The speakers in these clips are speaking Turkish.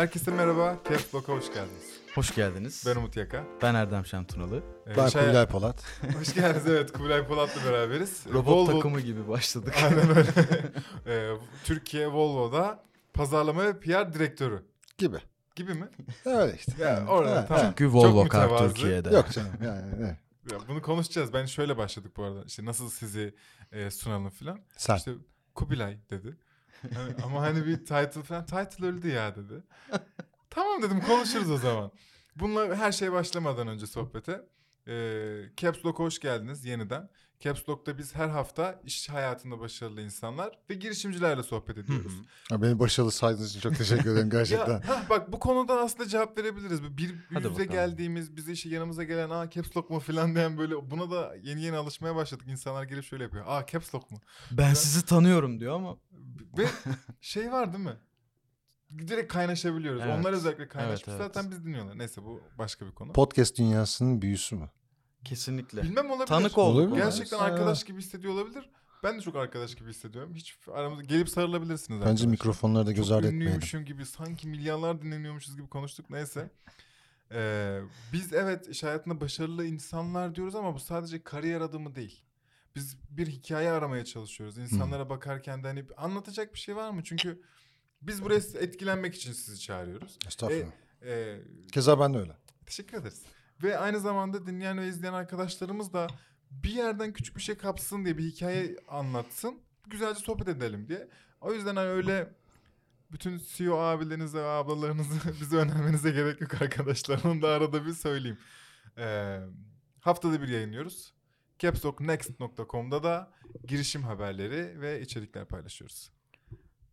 Herkese merhaba. Caps Lock'a hoş geldiniz. Hoş geldiniz. Ben Umut Yaka. Ben Erdem Şentunalı. Ee, Ben şey- Kubilay Polat. Hoş geldiniz evet. Kubilay Polat'la beraberiz. Robot Volvo- takımı gibi başladık. Aynen öyle. Ee, Türkiye Volvo'da pazarlama ve PR direktörü Gibi. gibi mi? Öyle işte. Ya Yani, orada ha, tamam. ha. Çünkü Volvo Çok Car mütevazı. Türkiye'de. Yok canım yani. evet. Ya bunu konuşacağız. Ben şöyle başladık bu arada. İşte nasıl sizi e, sunalım filan. Sen. İşte Kubilay dedi. Hani ama hani bir title falan. Title öldü ya dedi. tamam dedim konuşuruz o zaman. Bununla her şey başlamadan önce sohbete. E, Caps Lock'a hoş geldiniz yeniden. Caps Lock'ta biz her hafta iş hayatında başarılı insanlar ve girişimcilerle sohbet ediyoruz. Ha, Beni başarılı saydığınız için çok teşekkür ederim gerçekten. Ya, hah, bak bu konuda aslında cevap verebiliriz. Bir yüze bakalım. geldiğimiz, bize işte yanımıza gelen aa caps lock mu falan diyen böyle buna da yeni yeni alışmaya başladık. İnsanlar gelip şöyle yapıyor. Aa caps lock mu? Ben sizi tanıyorum diyor ama Ve şey var değil mi? Direkt kaynaşabiliyoruz. Evet. Onlar özellikle kaynaşmış. Evet, evet. Zaten biz dinliyorlar. Neyse bu başka bir konu. Podcast dünyasının büyüsü mü? kesinlikle. Bilmem olabilir. Tanık olduk. Olabilir. Gerçekten Ha. arkadaş gibi hissediyor olabilir. Ben de çok arkadaş gibi hissediyorum. Hiç aramızda gelip sarılabilirsiniz. Bence arkadaşlar. mikrofonları da göz ardı etmeyelim. ünlüymüşüm gibi sanki milyarlar dinleniyormuşuz gibi konuştuk neyse. Ee, biz evet iş hayatında başarılı insanlar diyoruz ama bu sadece kariyer adımı değil. Biz bir hikaye aramaya çalışıyoruz. İnsanlara bakarken de hani anlatacak bir şey var mı? Çünkü biz buraya etkilenmek için sizi çağırıyoruz. Estağfurullah. Ee, Keza ben de öyle. teşekkür ederiz. Ve aynı zamanda dinleyen ve izleyen arkadaşlarımız da bir yerden küçük bir şey kapsın diye bir hikaye anlatsın. Güzelce sohbet edelim diye. O yüzden hani öyle bütün CEO abilerinize ve ablalarınızı bize önermenize gerek yok arkadaşlar. Onu da arada bir söyleyeyim. Ee, haftada bir yayınlıyoruz. capslocknext.com'da da girişim haberleri ve içerikler paylaşıyoruz.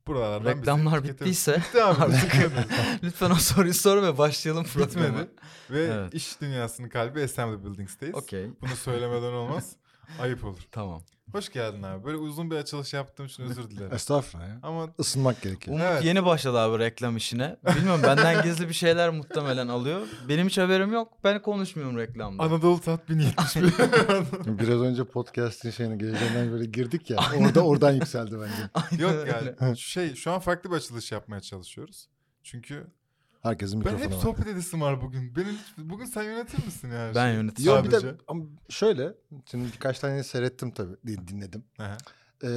Buralardan bizi Reklamlar tüketelim. bittiyse Bitti abi. artık lütfen o soruyu sor ve başlayalım programa. Bitmedi. Ve Evet. iş dünyasının kalbi Assembly Buildings'teyiz. Okey. Bunu söylemeden olmaz. Ayıp olur. Tamam. Hoş geldin abi. Böyle uzun bir açılış yaptığım için özür dilerim. Estağfurullah ya. Ama Isınmak gerekir. Umut Evet. yeni başladı abi reklam işine. Bilmiyorum benden gizli bir şeyler muhtemelen alıyor. Benim hiç haberim yok. Ben konuşmuyorum reklamda. Anadolu Tat 1071. Biraz önce podcast'in şeyine geleceğinden böyle girdik ya. Orada oradan yükseldi bence. Yok Öyle. yani şey şu an farklı bir açılış yapmaya çalışıyoruz. Çünkü Herkesin ben hep mikrofonu var. sohbet edesim var bugün. Beni bugün sen yönetir misin yani? Ben Şey, yöneteceğim. Yo bir de ama şöyle. Şimdi birkaç tane seyrettim tabii. din- Dinledim. Aha. Ee,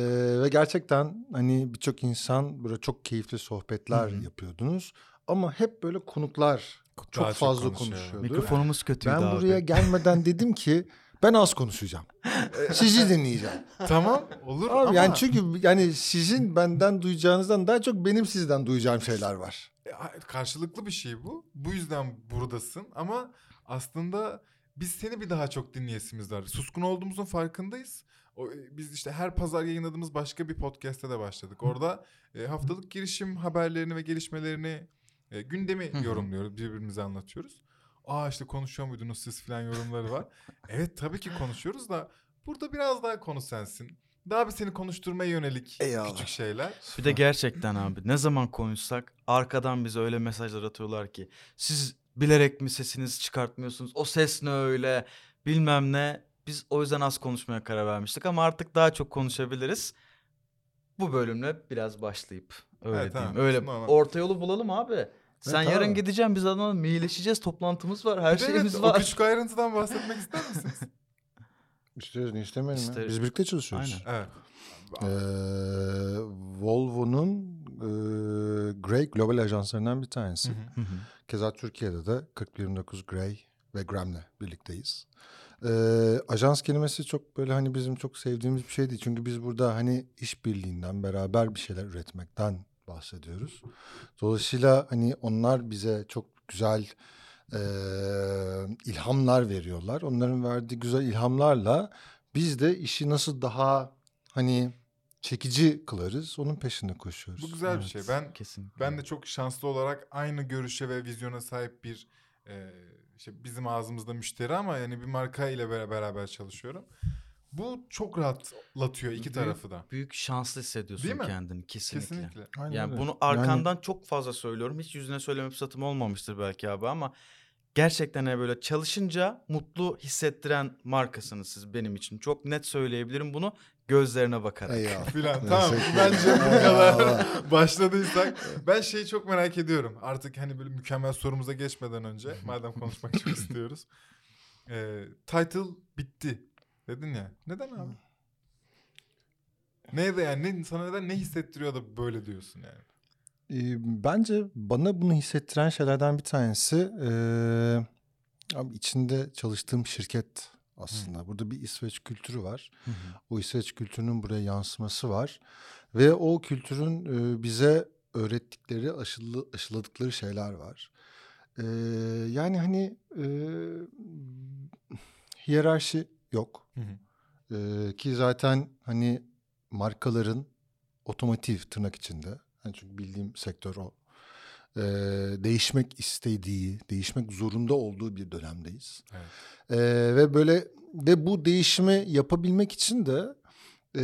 ve gerçekten hani birçok insan böyle çok keyifli sohbetler Hı hı. yapıyordunuz. Ama hep böyle konuklar çok Daha fazla konuşuyor. konuşuyordu. Mikrofonumuz kötüydü Ben abi. buraya gelmeden dedim ki ben az konuşacağım. Sizi dinleyeceğim. Tamam olur Abi ama yani çünkü yani sizin benden duyacağınızdan daha çok benim sizden duyacağım şeyler var. E, karşılıklı bir şey bu. Bu yüzden buradasın ama aslında biz seni bir daha çok dinleyesimiz var. Suskun olduğumuzun farkındayız. O, e, biz işte her pazar yayınladığımız başka bir podcast'te de başladık. Orada e, haftalık girişim haberlerini ve gelişmelerini e, gündemi yorumluyoruz, birbirimize anlatıyoruz. Aa işte konuşuyor muydunuz siz falan yorumları var. evet tabii ki konuşuyoruz da burada biraz daha konu sensin. Daha bir seni konuşturmaya yönelik Eyvallah. küçük şeyler. Bir de gerçekten abi ne zaman konuşsak arkadan bize öyle mesajlar atıyorlar ki siz bilerek mi sesinizi çıkartmıyorsunuz o ses ne öyle bilmem ne biz o yüzden az konuşmaya karar vermiştik ama artık daha çok konuşabiliriz. Bu bölümle biraz başlayıp öyle Evet, diyeyim. tamam. Öyle orta yolu bulalım abi. Sen Evet, yarın abi. gideceğim biz adamla mailleşeceğiz toplantımız var her de şeyimiz evet, var. O küçük ayrıntıdan bahsetmek ister misiniz? İstiyoruz ne istemeyelim ya. İsteriz. Biz birlikte çalışıyoruz. Aynen. evet. Ee, Volvo'nun e, Grey Global ajanslarından bir tanesi. Hı hı. Keza Türkiye'de de 4029 Grey ve Gram'le birlikteyiz. Ee, ajans kelimesi çok böyle hani bizim çok sevdiğimiz bir şey değil. Çünkü biz burada hani işbirliğinden beraber bir şeyler üretmekten bahsediyoruz. Dolayısıyla hani onlar bize çok güzel e, ilhamlar veriyorlar. Onların verdiği güzel ilhamlarla biz de işi nasıl daha hani çekici kılarız onun peşinde koşuyoruz. Bu güzel bir Evet, şey. Ben kesinlikle. ben de çok şanslı olarak aynı görüşe ve vizyona sahip bir e, işte bizim ağzımızda müşteri ama yani bir marka ile bera- beraber çalışıyorum. Bu çok rahatlatıyor iki Büyük- tarafı da. büyük şanslı hissediyorsun Değil mi? kendini kesinlikle. Kesinlikle. Aynen Yani öyle. bunu arkandan çok fazla söylüyorum. Hiç yüzüne söyleme fırsatım olmamıştır belki abi ama gerçekten hani böyle çalışınca mutlu hissettiren markasınız siz benim için. Çok net söyleyebilirim bunu. Gözlerine bakarak. Eyvallah. filan. Tamam bence bu kadar başladıysak. Ben şeyi çok merak ediyorum. Artık hani böyle mükemmel sorumuza geçmeden önce madem konuşmak çok istiyoruz. Ee, title bitti dedin ya. Neden abi? Neydi yani? Ne, sana neden ne hissettiriyor da böyle diyorsun yani? Bence bana bunu hissettiren şeylerden bir tanesi abi içinde çalıştığım şirket aslında. Burada bir İsveç kültürü var. Hı hı. O İsveç kültürünün buraya yansıması var. Ve o kültürün e, bize öğrettikleri, aşılı, aşıladıkları şeyler var. Ee, yani hani e, hiyerarşi yok. Hı hı. Ee, ki zaten hani markaların otomotiv tırnak içinde. Yani çünkü bildiğim sektör o. Ee, değişmek istediği, değişmek zorunda olduğu bir dönemdeyiz. Evet. Ee, ve böyle ve bu değişimi yapabilmek için de e,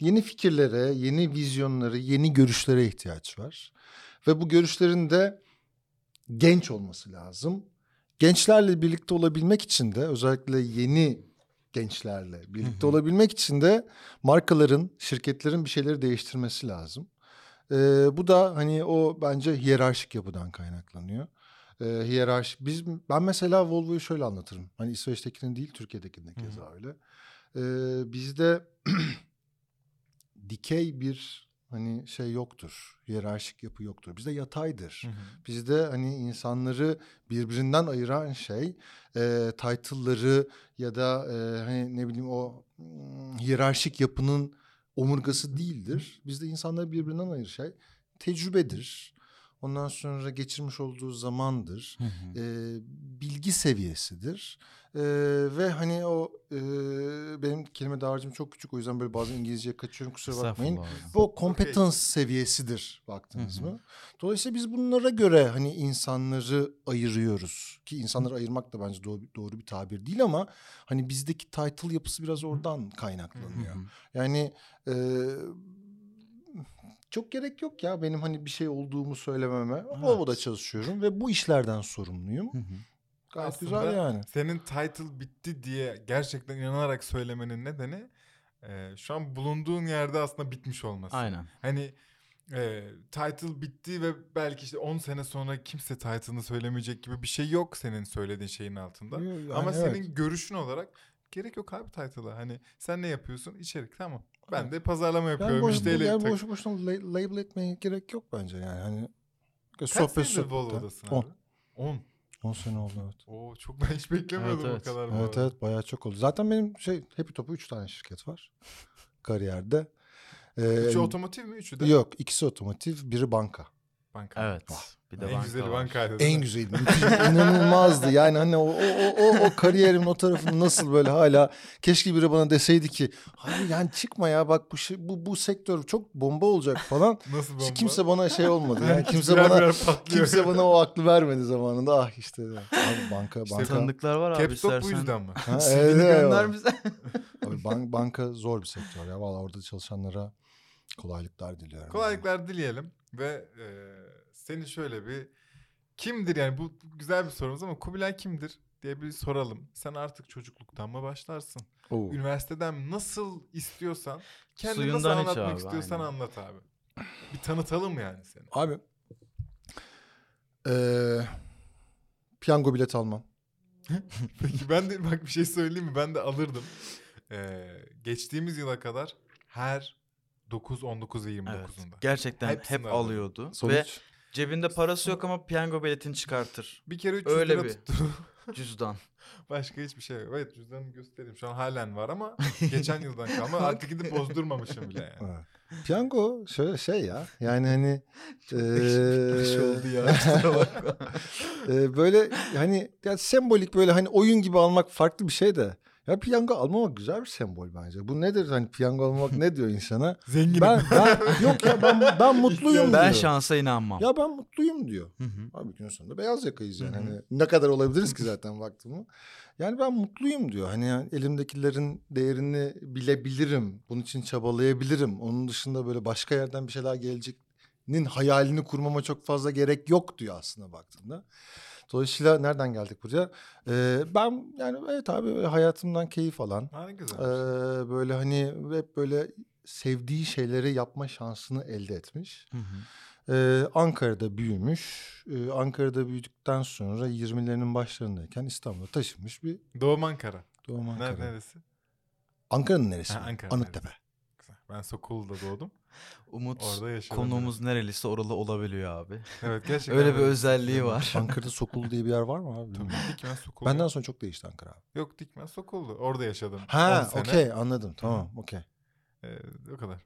yeni fikirlere, yeni vizyonlara, yeni görüşlere ihtiyaç var. Ve bu görüşlerin de genç olması lazım. Gençlerle birlikte olabilmek için de özellikle yeni gençlerle birlikte olabilmek için de markaların, şirketlerin bir şeyleri değiştirmesi lazım. Ee, bu da hani o bence hiyerarşik yapıdan kaynaklanıyor. Ee, hiyerarşik. Biz ben mesela Volvo'yu şöyle anlatırım. Hani İsveç'tekinin değil, Türkiye'dekinin de keza öyle. Ee, bizde dikey bir hani şey yoktur. Hiyerarşik yapı yoktur. Bizde yataydır. Hı hı. Bizde hani insanları birbirinden ayıran şey e, title'ları ya da e, hani ne bileyim o mm, hiyerarşik yapının omurgası değildir. Bizde insanları birbirinden ayıran şey tecrübedir. Ondan sonra geçirmiş olduğu zamandır. Hı hı. E, bilgi seviyesidir. E, ve hani o e, benim kelime dağarcığım çok küçük o yüzden böyle bazen İngilizceye kaçıyorum kusura bakmayın. Bu o competence seviyesidir baktınız Hı hı. mı? Dolayısıyla biz bunlara göre hani insanları ayırıyoruz. Ki insanları ayırmak da bence doğru, doğru bir tabir değil ama hani bizdeki title yapısı biraz oradan Hı kaynaklanıyor. hı. Yani e, çok gerek yok ya benim hani bir şey olduğumu söylememe. Volvo'da çalışıyorum ve bu işlerden sorumluyum. Hı hı. Gayet Aslında güzel yani. Senin title bitti diye gerçekten inanarak söylemenin nedeni e, şu an bulunduğun yerde aslında bitmiş olması. Aynen. Hani e, title bitti ve belki işte 10 sene sonra kimse title'ını söylemeyecek gibi bir şey yok senin söylediğin şeyin altında. Yani Ama evet. senin görüşün olarak gerek yok abi title'a. Hani sen ne yapıyorsun? İçerik tamam. Ben de pazarlama Yani yapıyorum. boş, müşteriyle yani tak- boş boşuna la- label etmeye gerek yok bence yani. Hani Kaç sohbet senedir. Volvo'dasın On. abi? 10. 10 sene oldu evet. Oo çok ben hiç beklemiyordum Evet, evet. o kadar. Evet arada. evet bayağı çok oldu. Zaten benim şey Happy Top'u 3 tane şirket var kariyerde. Ee, Üçü otomotiv mi? Üçü de Yok ikisi otomotiv biri banka. banka. Evet. Bir de en banka güzeli var. bankaydı. En güzeli müthiş inanılmazdı yani hani o, o, o, o, o kariyerimin o tarafını nasıl böyle hala keşke biri bana deseydi ki hayır yani çıkma ya bak bu şey, bu, bu sektör çok bomba olacak falan. Nasıl bomba? Kimse bana şey olmadı yani kimse birer bana birer kimse bana o aklı vermedi zamanında ah işte abi banka İşte banka tanıdıklar var abi Caps Lock bu istersen. yüzden mi? Ha, evet, gönder evet. bize. Abi bank, banka zor bir sektör ya. Vallahi orada çalışanlara kolaylıklar diliyorum. Kolaylıklar dileyelim ve e, seni şöyle bir kimdir yani bu güzel bir sorumuz ama Kubilay kimdir diye bir soralım. Sen artık çocukluktan mı başlarsın? Oo. Üniversiteden nasıl istiyorsan kendini Suyundan nasıl iç anlatmak abi, istiyorsan aynen. anlat abi. Bir tanıtalım yani seni. Abi eee piyango bilet almam. Peki ben de bak bir şey söyleyeyim mi? Ben de alırdım. Ee, geçtiğimiz yıla kadar her 9, 19 ve 29'unda. Evet. Gerçekten Hepsini hep aldım. alıyordu. Ve Sonuç cebinde parası yok ama piyango biletini çıkartır. Bir kere 300 Öyle lira bir. tuttu. Cüzdan. Başka hiçbir şey yok. Evet cüzdanımı göstereyim. Şu an halen var ama geçen yıldan kalma. Artık gidip bozdurmamışım bile yani. Evet. Piyango şöyle şey ya. Yani hani şey eee, oldu ya. eee, böyle hani ya sembolik böyle hani oyun gibi almak farklı bir şey de. Ya piyango almamak güzel bir sembol bence. Bu nedir hani piyango almamak ne diyor insana? Zenginim. Ben, ben yok ya ben ben mutluyum ben diyor. şansa inanmam. Ya ben mutluyım diyor. Hı hı. Abi günün sonunda beyaz yakayız yani. Hı hı. Hani ne kadar olabiliriz ki zaten baktığımı. Yani ben mutluyum diyor. Hani yani elimdekilerin değerini bilebilirim. Bunun için çabalayabilirim. Onun dışında böyle başka yerden bir şeyler geleceknin hayalini kurmama çok fazla gerek yok diyor aslında baktığında. Dolayısıyla nereden geldik buraya? Ee, ben yani evet abi hayatımdan keyif alan, Ha, güzel. ee, böyle hani hep böyle sevdiği şeyleri yapma şansını elde etmiş. Hı hı. Ee, Ankara'da büyümüş. Ee, Ankara'da büyüdükten sonra 20'lerinin başlarındayken İstanbul'a taşınmış bir Doğum Ankara. doğum Ankara. Nerede neresi? Ankara'nın neresi? Ha? Ankara Anıttepe. Güzel. Ben Sokulu'da doğdum. Umut konuğumuz nereliyse oralı olabiliyor abi. Evet gerçekten. Öyle bir özelliği var. Ankara'da Sokul diye bir yer var mı abi? Tabii Dikmen Sokulu. Benden sonra çok değişti Ankara abi. Yok Dikmen Sokul'du. Orada yaşadım. 10 Ha okey anladım tamam okey. Ee, o kadar.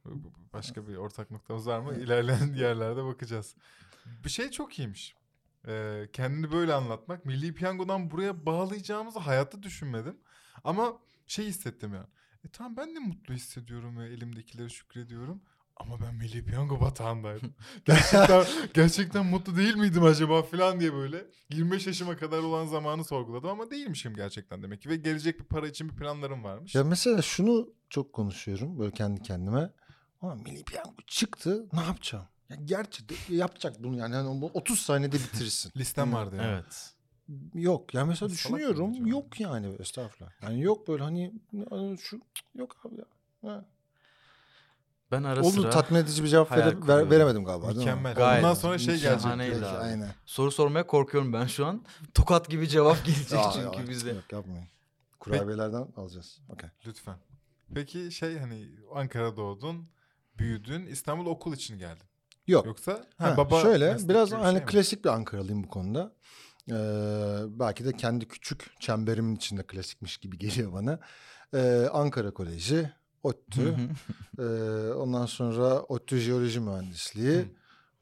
Başka bir ortak noktamız var mı? İlerleyen yerlerde bakacağız. Bir şey çok iyiymiş. Ee, kendini böyle anlatmak. Milli Piyango'dan buraya bağlayacağımızı hayatta düşünmedim. Ama şey hissettim yani. E tamam ben de mutlu hissediyorum ve elimdekilere şükrediyorum. Ama ben Milli Piyango batağındaydım. gerçekten, gerçekten mutlu değil miydim acaba falan diye böyle 25 yaşıma kadar olan zamanı sorguladım ama değilmişim gerçekten demek ki. Ve gelecek bir para için bir planlarım varmış. Ya mesela şunu çok konuşuyorum böyle kendi kendime. Ama milli piyango çıktı ne yapacağım? Ya gerçekten yapacak bunu yani hani bu 30 saniyede bitirirsin. Listem vardı yani. Evet. Yok yani mesela Salak düşünüyorum yok yani estağfurullah. Yani yok böyle hani şu yok abi ya. Ha. Ben ara Oldu sıra tatmin edici bir cevap vere- ver- veremedim galiba değil mi? Mükemmel. Gayet Ondan sonra şey gelecek. Peki, abi. Aynen. soru sormaya korkuyorum ben şu an. Tokat gibi cevap gelecek Aa, çünkü ya, bize. Yok yapmayın. Kurabiyelerden alacağız. Okey. Lütfen. Peki şey hani Ankara'da doğdun, büyüdün, İstanbul okul için geldin. Yok. Yoksa Ha, ha, baba şöyle biraz bir hani şey mi? klasik bir Ankaralıyım bu konuda. Ee, belki de kendi küçük çemberimin içinde klasikmiş gibi geliyor bana. Ee, Ankara Koleji, ODTÜ, ee, ondan sonra ODTÜ Jeoloji Mühendisliği.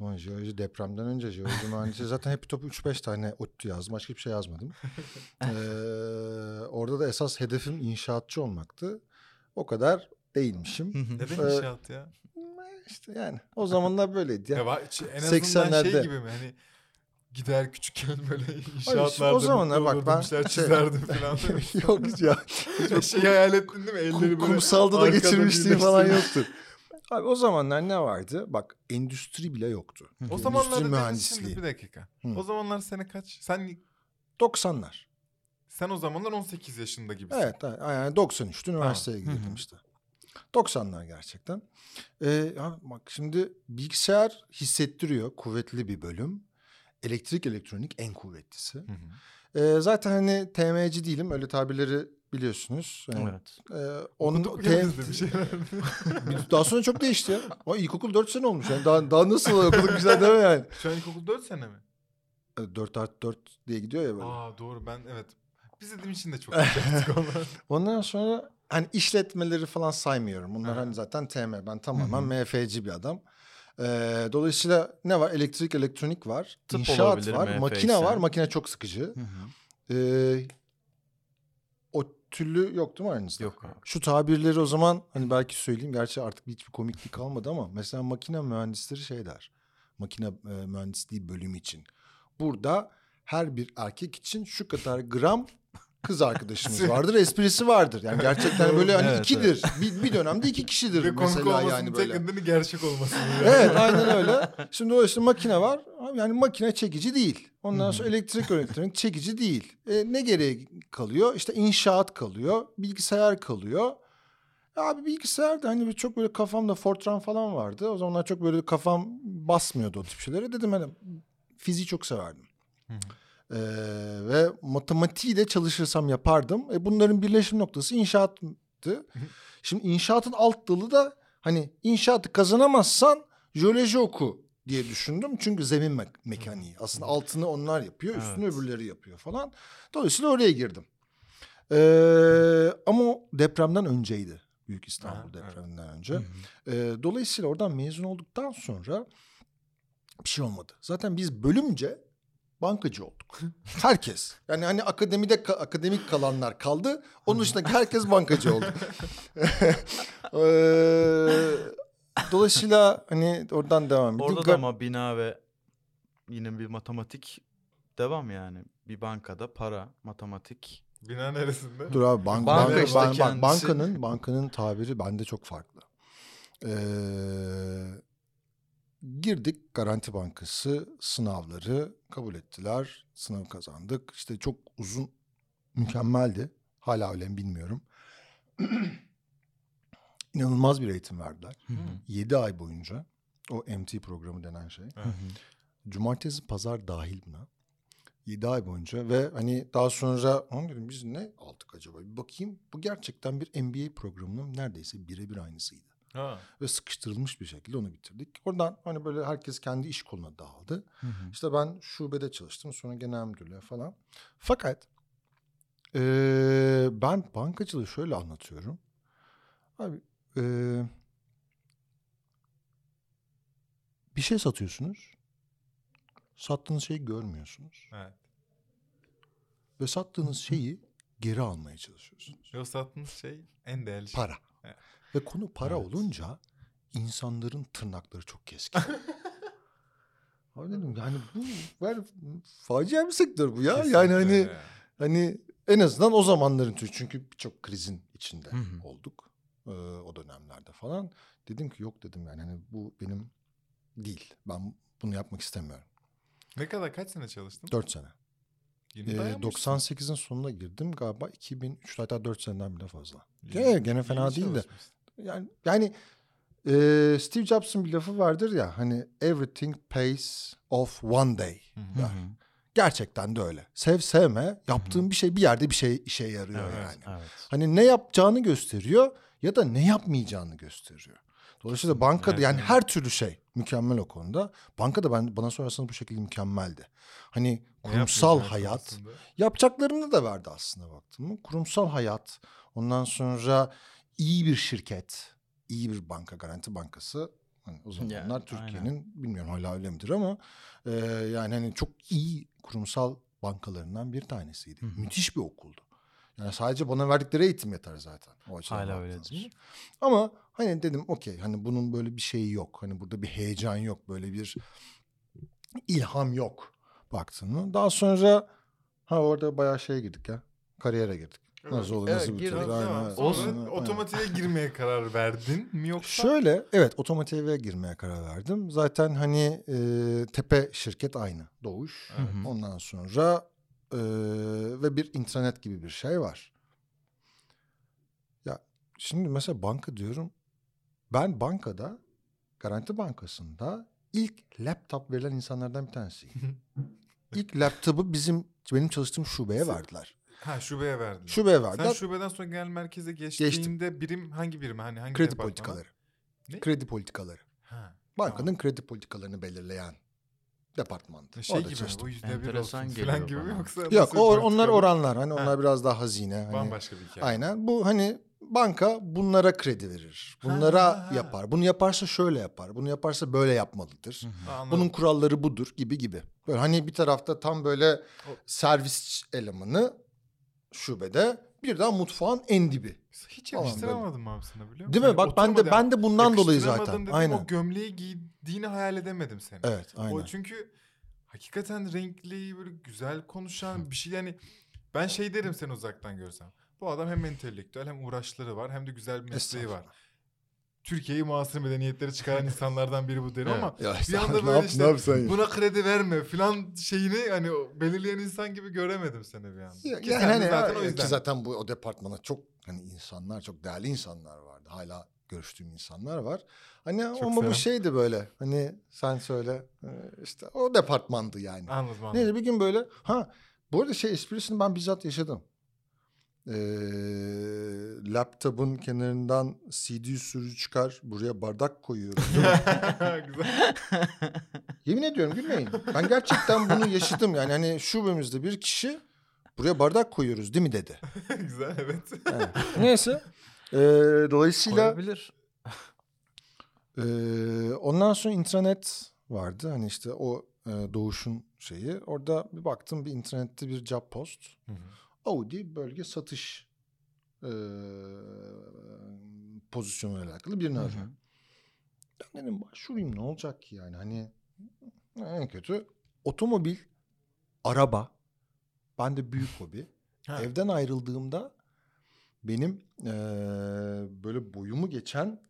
Ama jeoloji depremden önce jeoloji mühendisliği zaten hep top 3-5 tane ODTÜ yazdım. Başka hiçbir şey yazmadım. Ee, orada da esas hedefim inşaatçı olmaktı. O kadar değilmişim. Neden Ee, inşaat ya? İşte yani o zamanlar böyleydi ya. ya en azından 80'lerde. şey gibi mi hani gider küçükken böyle inşaatlarda o zamanlar mutlu bak ben şey- çizerdim falan. Yok ya. şey hayal ettin değil mi? Elleri Kum, böyle kumsalda da arkada geçirmişliğim falan yoktu. Abi o zamanlar ne vardı? Bak endüstri bile yoktu. O Endüstri zamanlarda dedin mühendisliği. şimdi bir dakika. Hı. O zamanlar sene kaç? Sen 90'lar. sen o zamanlar 18 yaşında gibisin. Evet yani 93'te üniversiteye Hı hı. gidiyordum işte. 90'lar gerçekten. Ee, bak şimdi bilgisayar hissettiriyor kuvvetli bir bölüm. Elektrik elektronik en kuvvetlisi. Hı hı. Ee, zaten hani TM'ci değilim öyle tabirleri biliyorsunuz. Yani, Evet. e, onun, Okuduk bir şeyler? daha sonra çok değişti ya. Ama ilkokul 4 sene olmuş yani. Daha, daha nasıl okuduk güzel değil mi yani? Şu an ilkokul 4 sene mi? 4 artı 4 diye gidiyor ya böyle. Aa doğru ben evet. Biz dediğim için de çok. Ondan sonra hani işletmeleri falan saymıyorum. Bunlar Ha. hani zaten TM. Ben tamamen Hı MF'ci bir adam. Ee, dolayısıyla ne var? Elektrik, elektronik var. Tıp inşaat var. MF Makine var. Makine çok sıkıcı. Hı hı. Ee, o türlü yok değil mi aranızda? Yok abi. Şu tabirleri o zaman hani belki söyleyeyim. Gerçi artık hiçbir komiklik kalmadı ama mesela makine mühendisleri şey der. Makine e, mühendisliği bölümü için. Burada her bir erkek için şu kadar gram kız arkadaşımız vardır. Esprisi vardır. Yani gerçekten böyle hani Evet, ikidir. Bir, bir dönemde iki kişidir Ve mesela yani tek böyle. nedeni gerçek olması. Evet aynen öyle. Şimdi o işte makine var. Yani makine çekici değil. Ondan sonra elektrik elektronik çekici değil. E, ne gereği kalıyor? İşte inşaat kalıyor. Bilgisayar kalıyor. E, Abi bilgisayar da hani bir çok böyle kafamda Fortran falan vardı. O zamanlar çok böyle kafam basmıyordu o tip şeylere. Dedim hani fiziği çok severdim. Hı hı. Ee, ve matematiği de çalışırsam yapardım. E, bunların birleşim noktası inşaattı. Şimdi inşaatın alt dalı da hani inşaatı kazanamazsan jeoloji oku diye düşündüm. Çünkü zemin me- mekaniği. Aslında altını onlar yapıyor, üstünü Evet. öbürleri yapıyor falan. Dolayısıyla oraya girdim. Ee, ama o depremden önceydi. Büyük İstanbul evet. depreminden önce. Hı hı. Ee, dolayısıyla oradan mezun olduktan sonra bir şey olmadı. Zaten biz bölümce bankacı olduk. Herkes. Yani hani akademide ka- akademik kalanlar kaldı. Onun dışında herkes bankacı oldu. Ee, dolayısıyla hani oradan devam ettik. Orada da ama bina ve yine bir matematik devam yani. Bir bankada para, matematik. Bina neresinde? Dur abi bank, Banka banka, işte ban- bak, kendisi. bankanın bankanın tabiri bende çok farklı. Ee, girdik Garanti Bankası sınavları kabul ettiler. Sınavı kazandık. İşte çok uzun, mükemmeldi. Hala öyle mi bilmiyorum. İnanılmaz bir eğitim verdiler. Hı hı. 7 ay boyunca o MT programı denen şey. Hı hı. Cumartesi pazar dahil buna. 7 ay boyunca ve hani daha sonra "Lan dedim biz ne aldık acaba? Bir bakayım bu gerçekten bir MBA programının neredeyse birebir aynısıydı. Ha. Ve sıkıştırılmış bir şekilde onu bitirdik. Oradan hani böyle herkes kendi iş koluna dağıldı. Hı hı. İşte ben şubede çalıştım sonra genel müdürlüğe falan. Fakat eee, ben bankacılığı şöyle anlatıyorum. Abi eee, bir şey satıyorsunuz. Sattığınız şeyi görmüyorsunuz. Evet. Ve sattığınız şeyi geri almaya çalışıyorsunuz. Ve sattığınız şey en değerli şey. Para. Evet. Ve konu para Evet. olunca insanların tırnakları çok keskin. Abi dedim yani bu var facia bir sektör bu ya. Kesinlikle Yani hani hani en azından o zamanların tür- çünkü birçok krizin içinde Hı hı. olduk. Ee, o dönemlerde falan. Dedim ki yok dedim yani hani bu benim değil. Ben bunu yapmak istemiyorum. Ne kadar kaç sene çalıştın? Dört sene. Ee, dayanmışsın. 98'in sonuna girdim galiba 2003 hatta 4 seneden bile fazla. Gene, gene fena değil de. Yani yani e, Steve Jobs'ın bir lafı vardır ya hani everything pays off one day. Gerçekten de öyle. Sev sevme yaptığın bir şey bir yerde bir şey işe yarıyor Evet, yani. Evet. Hani ne yapacağını gösteriyor ya da ne yapmayacağını gösteriyor. Dolayısıyla bankada Evet, yani evet. her türlü şey mükemmel o konuda. Bankada ben bana sorarsanız bu şekilde mükemmeldi. Hani kurumsal hayat konusunda. yapacaklarını da verdi aslında baktım mı. Kurumsal hayat ondan sonra iyi bir şirket, iyi bir banka, garanti bankası. Hani o zamanlar Yani, Türkiye'nin bilmiyorum hala öyle midir ama e, yani hani çok iyi kurumsal bankalarından bir tanesiydi. Hı hı. Müthiş bir okuldu. Yani sadece bana verdikleri eğitim yeter zaten. O Hala öyledir. Ama hani dedim okey hani bunun böyle bir şeyi yok. Hani burada bir heyecan yok. Böyle bir ilham yok baktın mı. Daha sonra ha orada bayağı şeye girdik ya. Kariyere girdik. Nasıl olur Evet, nasıl bitirir. Aynen, aynen. otomatiğe girmeye karar verdin mi yoksa? Şöyle evet otomotive girmeye karar verdim. Zaten hani e, tepe şirket aynı. Doğuş. Evet. Ondan sonra e, ve bir intranet gibi bir şey var. Ya şimdi mesela banka diyorum. Ben bankada Garanti Bankası'nda ilk laptop verilen insanlardan bir tanesiyim. ilk laptopu bizim benim çalıştığım şubeye verdiler. Ha şubeye verdin. Şubeye Sen verdiler. şubeden sonra genel merkeze geçtiğinde birim hangi birim? Hani hangi kredi departmana? politikaları. Ne? Kredi politikaları. Ha. Bankanın Tamam. kredi politikalarını belirleyen departmandı. Şey Orada gibi çalıştım. Bu yüzde bir olsun falan gibi mi bana. yoksa? Yok o, onlar oranlar. Hani Ha. onlar biraz daha hazine. Hani, Bambaşka bir hikaye. Aynen. Bu hani banka bunlara kredi verir. Bunlara ha, ha. yapar. Bunu yaparsa şöyle yapar. Bunu yaparsa böyle yapmalıdır. Bunun kuralları budur gibi gibi. Böyle hani bir tarafta tam böyle O- servis elemanı şubede bir daha mutfağın en dibi. Hiç yakıştıramadım abi sana biliyor musun? Değil mi? Hani Bak ben de ben de bundan dolayı zaten. dedim, Aynen. O gömleği giydiğini hayal edemedim seni. Evet, aynen. O çünkü hakikaten renkli böyle güzel konuşan bir şey yani ben şey derim seni uzaktan görsem. Bu adam hem entelektüel hem uğraşları var hem de güzel bir mesleği var. Türkiye'yi muasır medeniyetleri çıkaran insanlardan biri bu derim Evet. ama Ya bir anda böyle yap- işte ya? buna kredi verme filan şeyini hani belirleyen insan gibi göremedim seni bir anda. Ya- Ki yani hani zaten o ki yüzden. zaten bu o departmana çok hani insanlar çok değerli insanlar vardı. Hala görüştüğüm insanlar var. Hani ama selam. bu şeydi böyle. Hani sen söyle e, işte o departmandı yani. Anladım anladım. Neyse bir gün böyle ha bu arada şey esprisini ben bizzat yaşadım. Ee, laptopun kenarından CD sürücü çıkar buraya bardak koyuyorum. Güzel. Yemin ediyorum gülmeyin. Ben gerçekten bunu yaşadım yani hani şubemizde bir kişi buraya bardak koyuyoruz değil mi dedi. Güzel evet. Yani, neyse. Ee, dolayısıyla Koyabilir. Ee, ondan sonra intranet vardı. Hani işte o e, doğuşun şeyi. Orada bir baktım bir internette bir job post. Audi bölge satış e, pozisyonuyla alakalı birini arıyor. Ben dedim başvurayım ne olacak ki yani hani en kötü otomobil, araba. Ben de büyük hobi. Ha. Evden ayrıldığımda benim eee, böyle boyumu geçen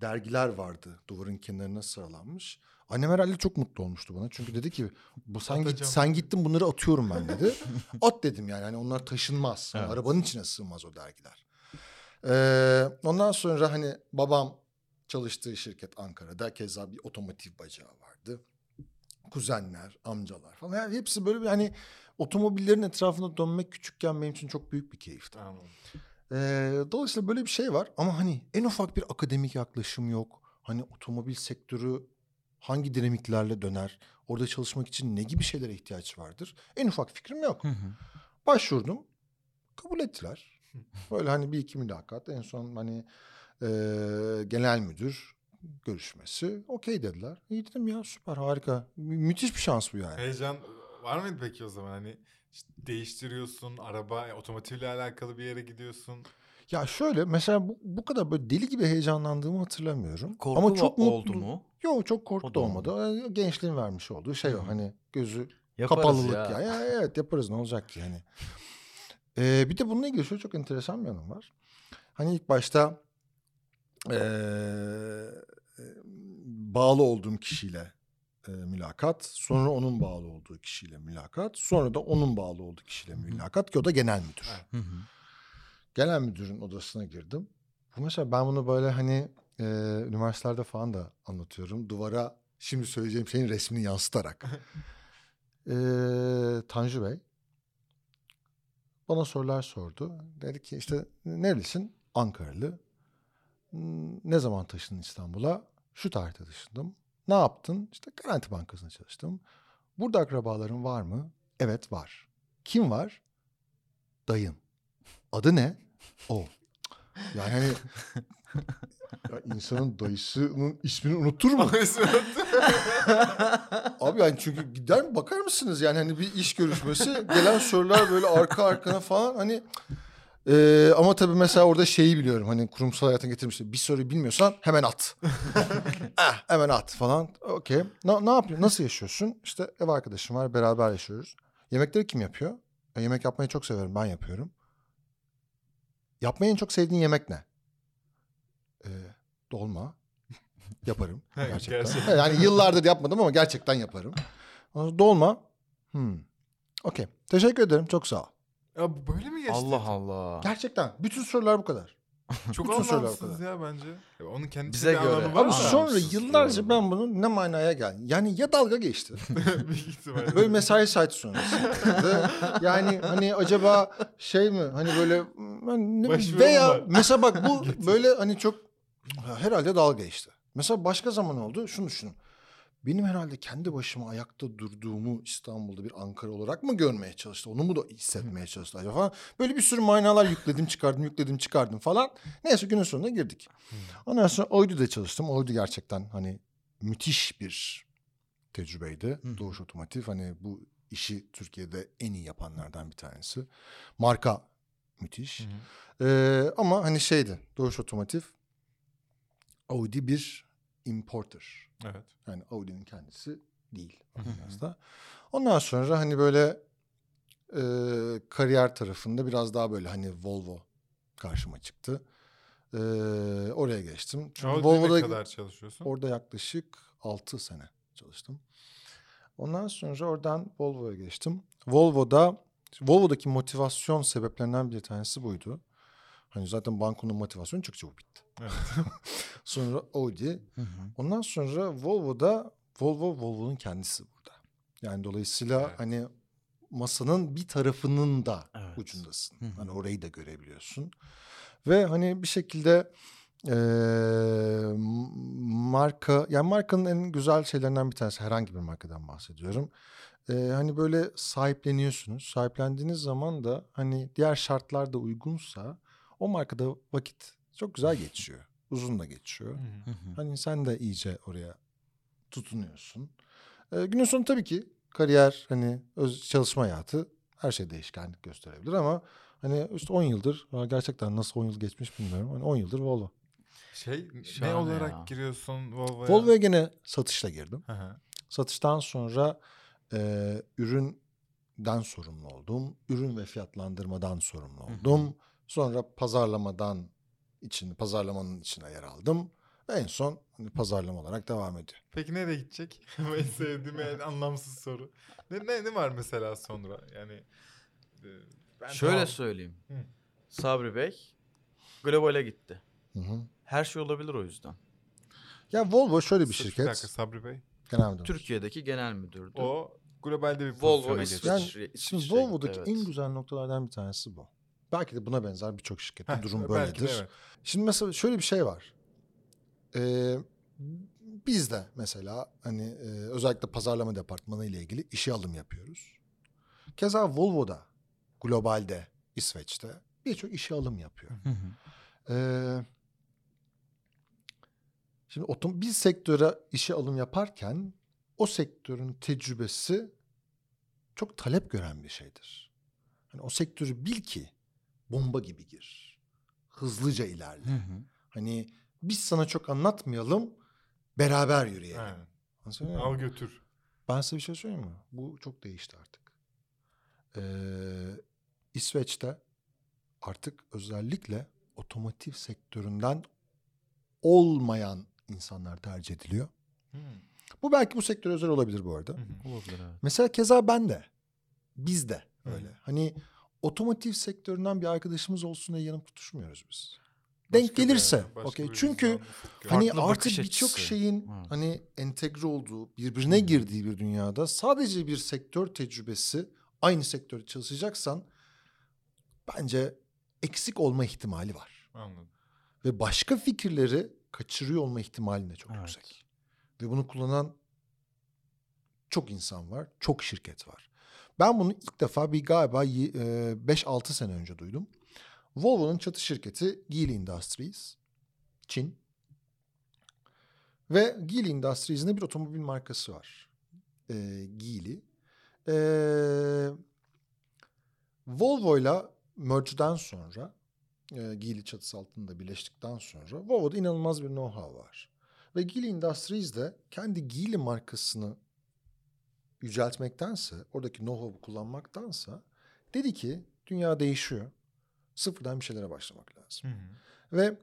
dergiler vardı duvarın kenarına sıralanmış. Annem herhalde çok mutlu olmuştu bana. Çünkü dedi ki bu sen git sen gittin bunları atıyorum ben dedi. At dedim yani. Hani onlar taşınmaz. Hani Evet. Arabanın içine sığmaz o dergiler. Ee, ondan sonra hani babam çalıştığı şirket Ankara'da keza bir otomotiv bacağı vardı. Kuzenler, amcalar falan. Yani hepsi böyle bir hani otomobillerin etrafında dönmek küçükken benim için çok büyük bir keyifti. Anladım. Ee, dolayısıyla böyle bir şey var ama hani en ufak bir akademik yaklaşım yok. Hani otomobil sektörü hangi dinamiklerle döner? Orada çalışmak için ne gibi şeylere ihtiyaç vardır? En ufak fikrim yok. Hı hı. Başvurdum. Kabul ettiler. Böyle hani bir iki mülakat. En son hani e, genel müdür görüşmesi. Okey dediler. İyi dedim ya süper harika. Mü- müthiş bir şans bu yani. Heyecan var mıydı peki o zaman? Hani işte değiştiriyorsun, araba, otomotivle alakalı bir yere gidiyorsun. Ya şöyle mesela bu, bu kadar böyle deli gibi heyecanlandığımı hatırlamıyorum. Korku Ama çok oldu mutlu. mu? Yok çok korku da da olmadı. Ee, Gençliğin vermiş olduğu şey o. Hani gözü Yaparız kapalılık ya. ya. ya. Evet yaparız ne olacak ki yani. Ee, bir de bununla ilgili şöyle çok enteresan bir yanım var. Hani ilk başta ee, e, bağlı olduğum kişiyle e, mülakat, sonra onun bağlı olduğu kişiyle mülakat, sonra da onun bağlı olduğu kişiyle mülakat ki o da genel müdür. Hı hı. Genel müdürün odasına girdim. Bu mesela ben bunu böyle hani e, üniversitelerde falan da anlatıyorum. Duvara şimdi söyleyeceğim şeyin resmini yansıtarak. e, Tanju Bey bana sorular sordu. Dedi ki işte nerelisin? Ankaralı. "Hmm, Ne zaman taşındın İstanbul'a? Şu tarihte taşındım. Ne yaptın? İşte Garanti Bankası'nda çalıştım. Burada akrabaların var mı? Evet var. Kim var? Dayın. Adı ne? O. Yani hani ya insanın dayısının ismini unutur mu? Abi yani çünkü gider mi bakar mısınız yani hani bir iş görüşmesi gelen sorular böyle arka arkana falan hani Ee, ama tabii mesela orada şeyi biliyorum hani kurumsal hayata getirmişler bir soruyu bilmiyorsan hemen at. ah, hemen at falan okey ne, ne yapıyorsun nasıl yaşıyorsun işte ev arkadaşım var beraber yaşıyoruz. Yemekleri kim yapıyor? E, yemek yapmayı çok severim ben yapıyorum. Yapmayı en çok sevdiğin yemek ne? Ee, dolma. Yaparım gerçekten. Gerçekten. Yani yıllardır yapmadım ama gerçekten yaparım. Dolma. Hmm. Okey. Teşekkür ederim. Çok sağ ol. Ya bu böyle mi geçti? Allah Allah. Gerçekten. Bütün sorular bu kadar. Çok Bütün sorular anlamsız ya bence. Ya onun kendisi Bize bir göre. anlamı var Abi sonra yıllarca ben bunun ne manaya geldi. Yani ya dalga geçti. Büyük ihtimalle. Böyle mesai saati sonrası. yani hani acaba şey mi hani böyle hani ne- Başvurum veya var. mesela bak bu böyle hani çok herhalde dalga geçti. Mesela başka zaman oldu şunu düşünün. Benim herhalde kendi başıma ayakta durduğumu İstanbul'da bir Ankara olarak mı görmeye çalıştı? Onu mu da hissetmeye çalıştı acaba falan. Böyle bir sürü manalar yükledim çıkardım yükledim çıkardım falan. Neyse günün sonuna girdik. Ondan sonra Oydu'da çalıştım. Oydu gerçekten hani müthiş bir tecrübeydi. Doğuş Otomotiv hani bu işi Türkiye'de en iyi yapanlardan bir tanesi. Marka müthiş. Ee, ama hani şeydi Doğuş Otomotiv Audi bir importer. Evet. Yani Audi'nin kendisi değil. Hı hı. biraz da. Ondan sonra hani böyle e, kariyer tarafında biraz daha böyle hani Volvo karşıma çıktı. E, oraya geçtim. Çünkü Volvo'da ne kadar çalışıyorsun? orada yaklaşık 6 sene çalıştım. Ondan sonra oradan Volvo'ya geçtim. Volvo'da Volvo'daki motivasyon sebeplerinden bir tanesi buydu. Hani zaten bankonun motivasyonu çok çabuk bitti. Evet. Sonra Audi, Hı hı. Ondan sonra Volvo'da Volvo Volvo'nun kendisi burada. Yani dolayısıyla Evet. hani masanın bir tarafının da Evet. ucundasın. Hı hı. Hani orayı da görebiliyorsun. Ve hani bir şekilde eee, marka yani markanın en güzel şeylerinden bir tanesi herhangi bir markadan bahsediyorum. Eee, hani böyle sahipleniyorsunuz. Sahiplendiğiniz zaman da hani diğer şartlar da uygunsa o markada vakit çok güzel geçiyor. Uzun da geçiyor. Hani sen de iyice oraya tutunuyorsun. Ee, günün sonu tabii ki kariyer, hani öz çalışma hayatı her şey değişkenlik gösterebilir ama hani işte 10 yıldır gerçekten nasıl 10 yıl geçmiş bilmiyorum. Hani 10 yıldır Volvo. Şey ne Şahane olarak ya. giriyorsun Volvo'ya? Volvo'ya gene satışla girdim. Hı hı. Satıştan sonra e, üründen sorumlu oldum. Ürün ve fiyatlandırmadan sorumlu Hı hı. Sonra pazarlamadan için pazarlamanın içine yer aldım. Ve en son hani pazarlama olarak devam ediyor. Peki nereye gidecek? en sevdiğim en anlamsız soru. Ne, ne, ne var mesela sonra? Yani e, ben Şöyle tamam. söyleyeyim. Hı. Sabri Bey globale gitti. Hı hı. Her şey olabilir o yüzden. Ya Volvo şöyle bir Sırf şirket. dakika Sabri Bey. Genel müdür. Türkiye'deki genel müdürdü. O globalde bir Volvo. Yani şimdi İsviçre'ye Volvo'daki gitti, en evet. güzel noktalardan bir tanesi bu. Belki de buna benzer birçok şirkette Heh, durum belki de böyledir. evet. Şimdi mesela şöyle bir şey var. Ee, biz de mesela hani e, özellikle pazarlama departmanı ile ilgili işe alım yapıyoruz. Keza Volvo'da globalde İsveç'te birçok işe alım yapıyor. Hı hı. Ee, şimdi otomobil sektöre işe alım yaparken o sektörün tecrübesi çok talep gören bir şeydir. Hani o sektörü bil ki bomba gibi gir. Hızlıca ilerle. Hı hı. Hani biz sana çok anlatmayalım, beraber yürüyelim. Aynen. Al götür. Ben size bir şey söyleyeyim mi? Bu çok değişti artık. Ee, İsveç'te artık özellikle otomotiv sektöründen olmayan insanlar tercih ediliyor. Hmm. Bu belki bu sektöre özel olabilir bu arada. Hı hı. Olabilir evet. Mesela keza ben de. Biz de Hı. öyle. Hani otomotiv sektöründen bir arkadaşımız olsun diye yanıp tutuşmuyoruz biz. Denk Başka bir gelirse. Okey. Çünkü Hani artık birçok şeyin Evet. hani entegre olduğu, birbirine girdiği bir dünyada sadece bir sektör tecrübesi aynı sektörde çalışacaksan bence eksik olma ihtimali var. Anladım. Ve başka fikirleri kaçırıyor olma ihtimali de çok Evet. yüksek. Ve bunu kullanan çok insan var, çok şirket var. Ben bunu ilk defa bir galiba y- e, 5-6 sene önce duydum. Volvo'nun çatı şirketi Geely Industries, Çin. Ve Geely Industries'in bir otomobil markası var. E, Geely. E, Volvo'yla merge'den sonra e, Geely çatısı altında birleştikten sonra Volvo'da inanılmaz bir know-how var. Ve Geely Industries de kendi Geely markasını yüceltmektense, oradaki know-how'u kullanmaktansa dedi ki dünya değişiyor. Sıfırdan bir şeylere başlamak lazım. Hı hı. Ve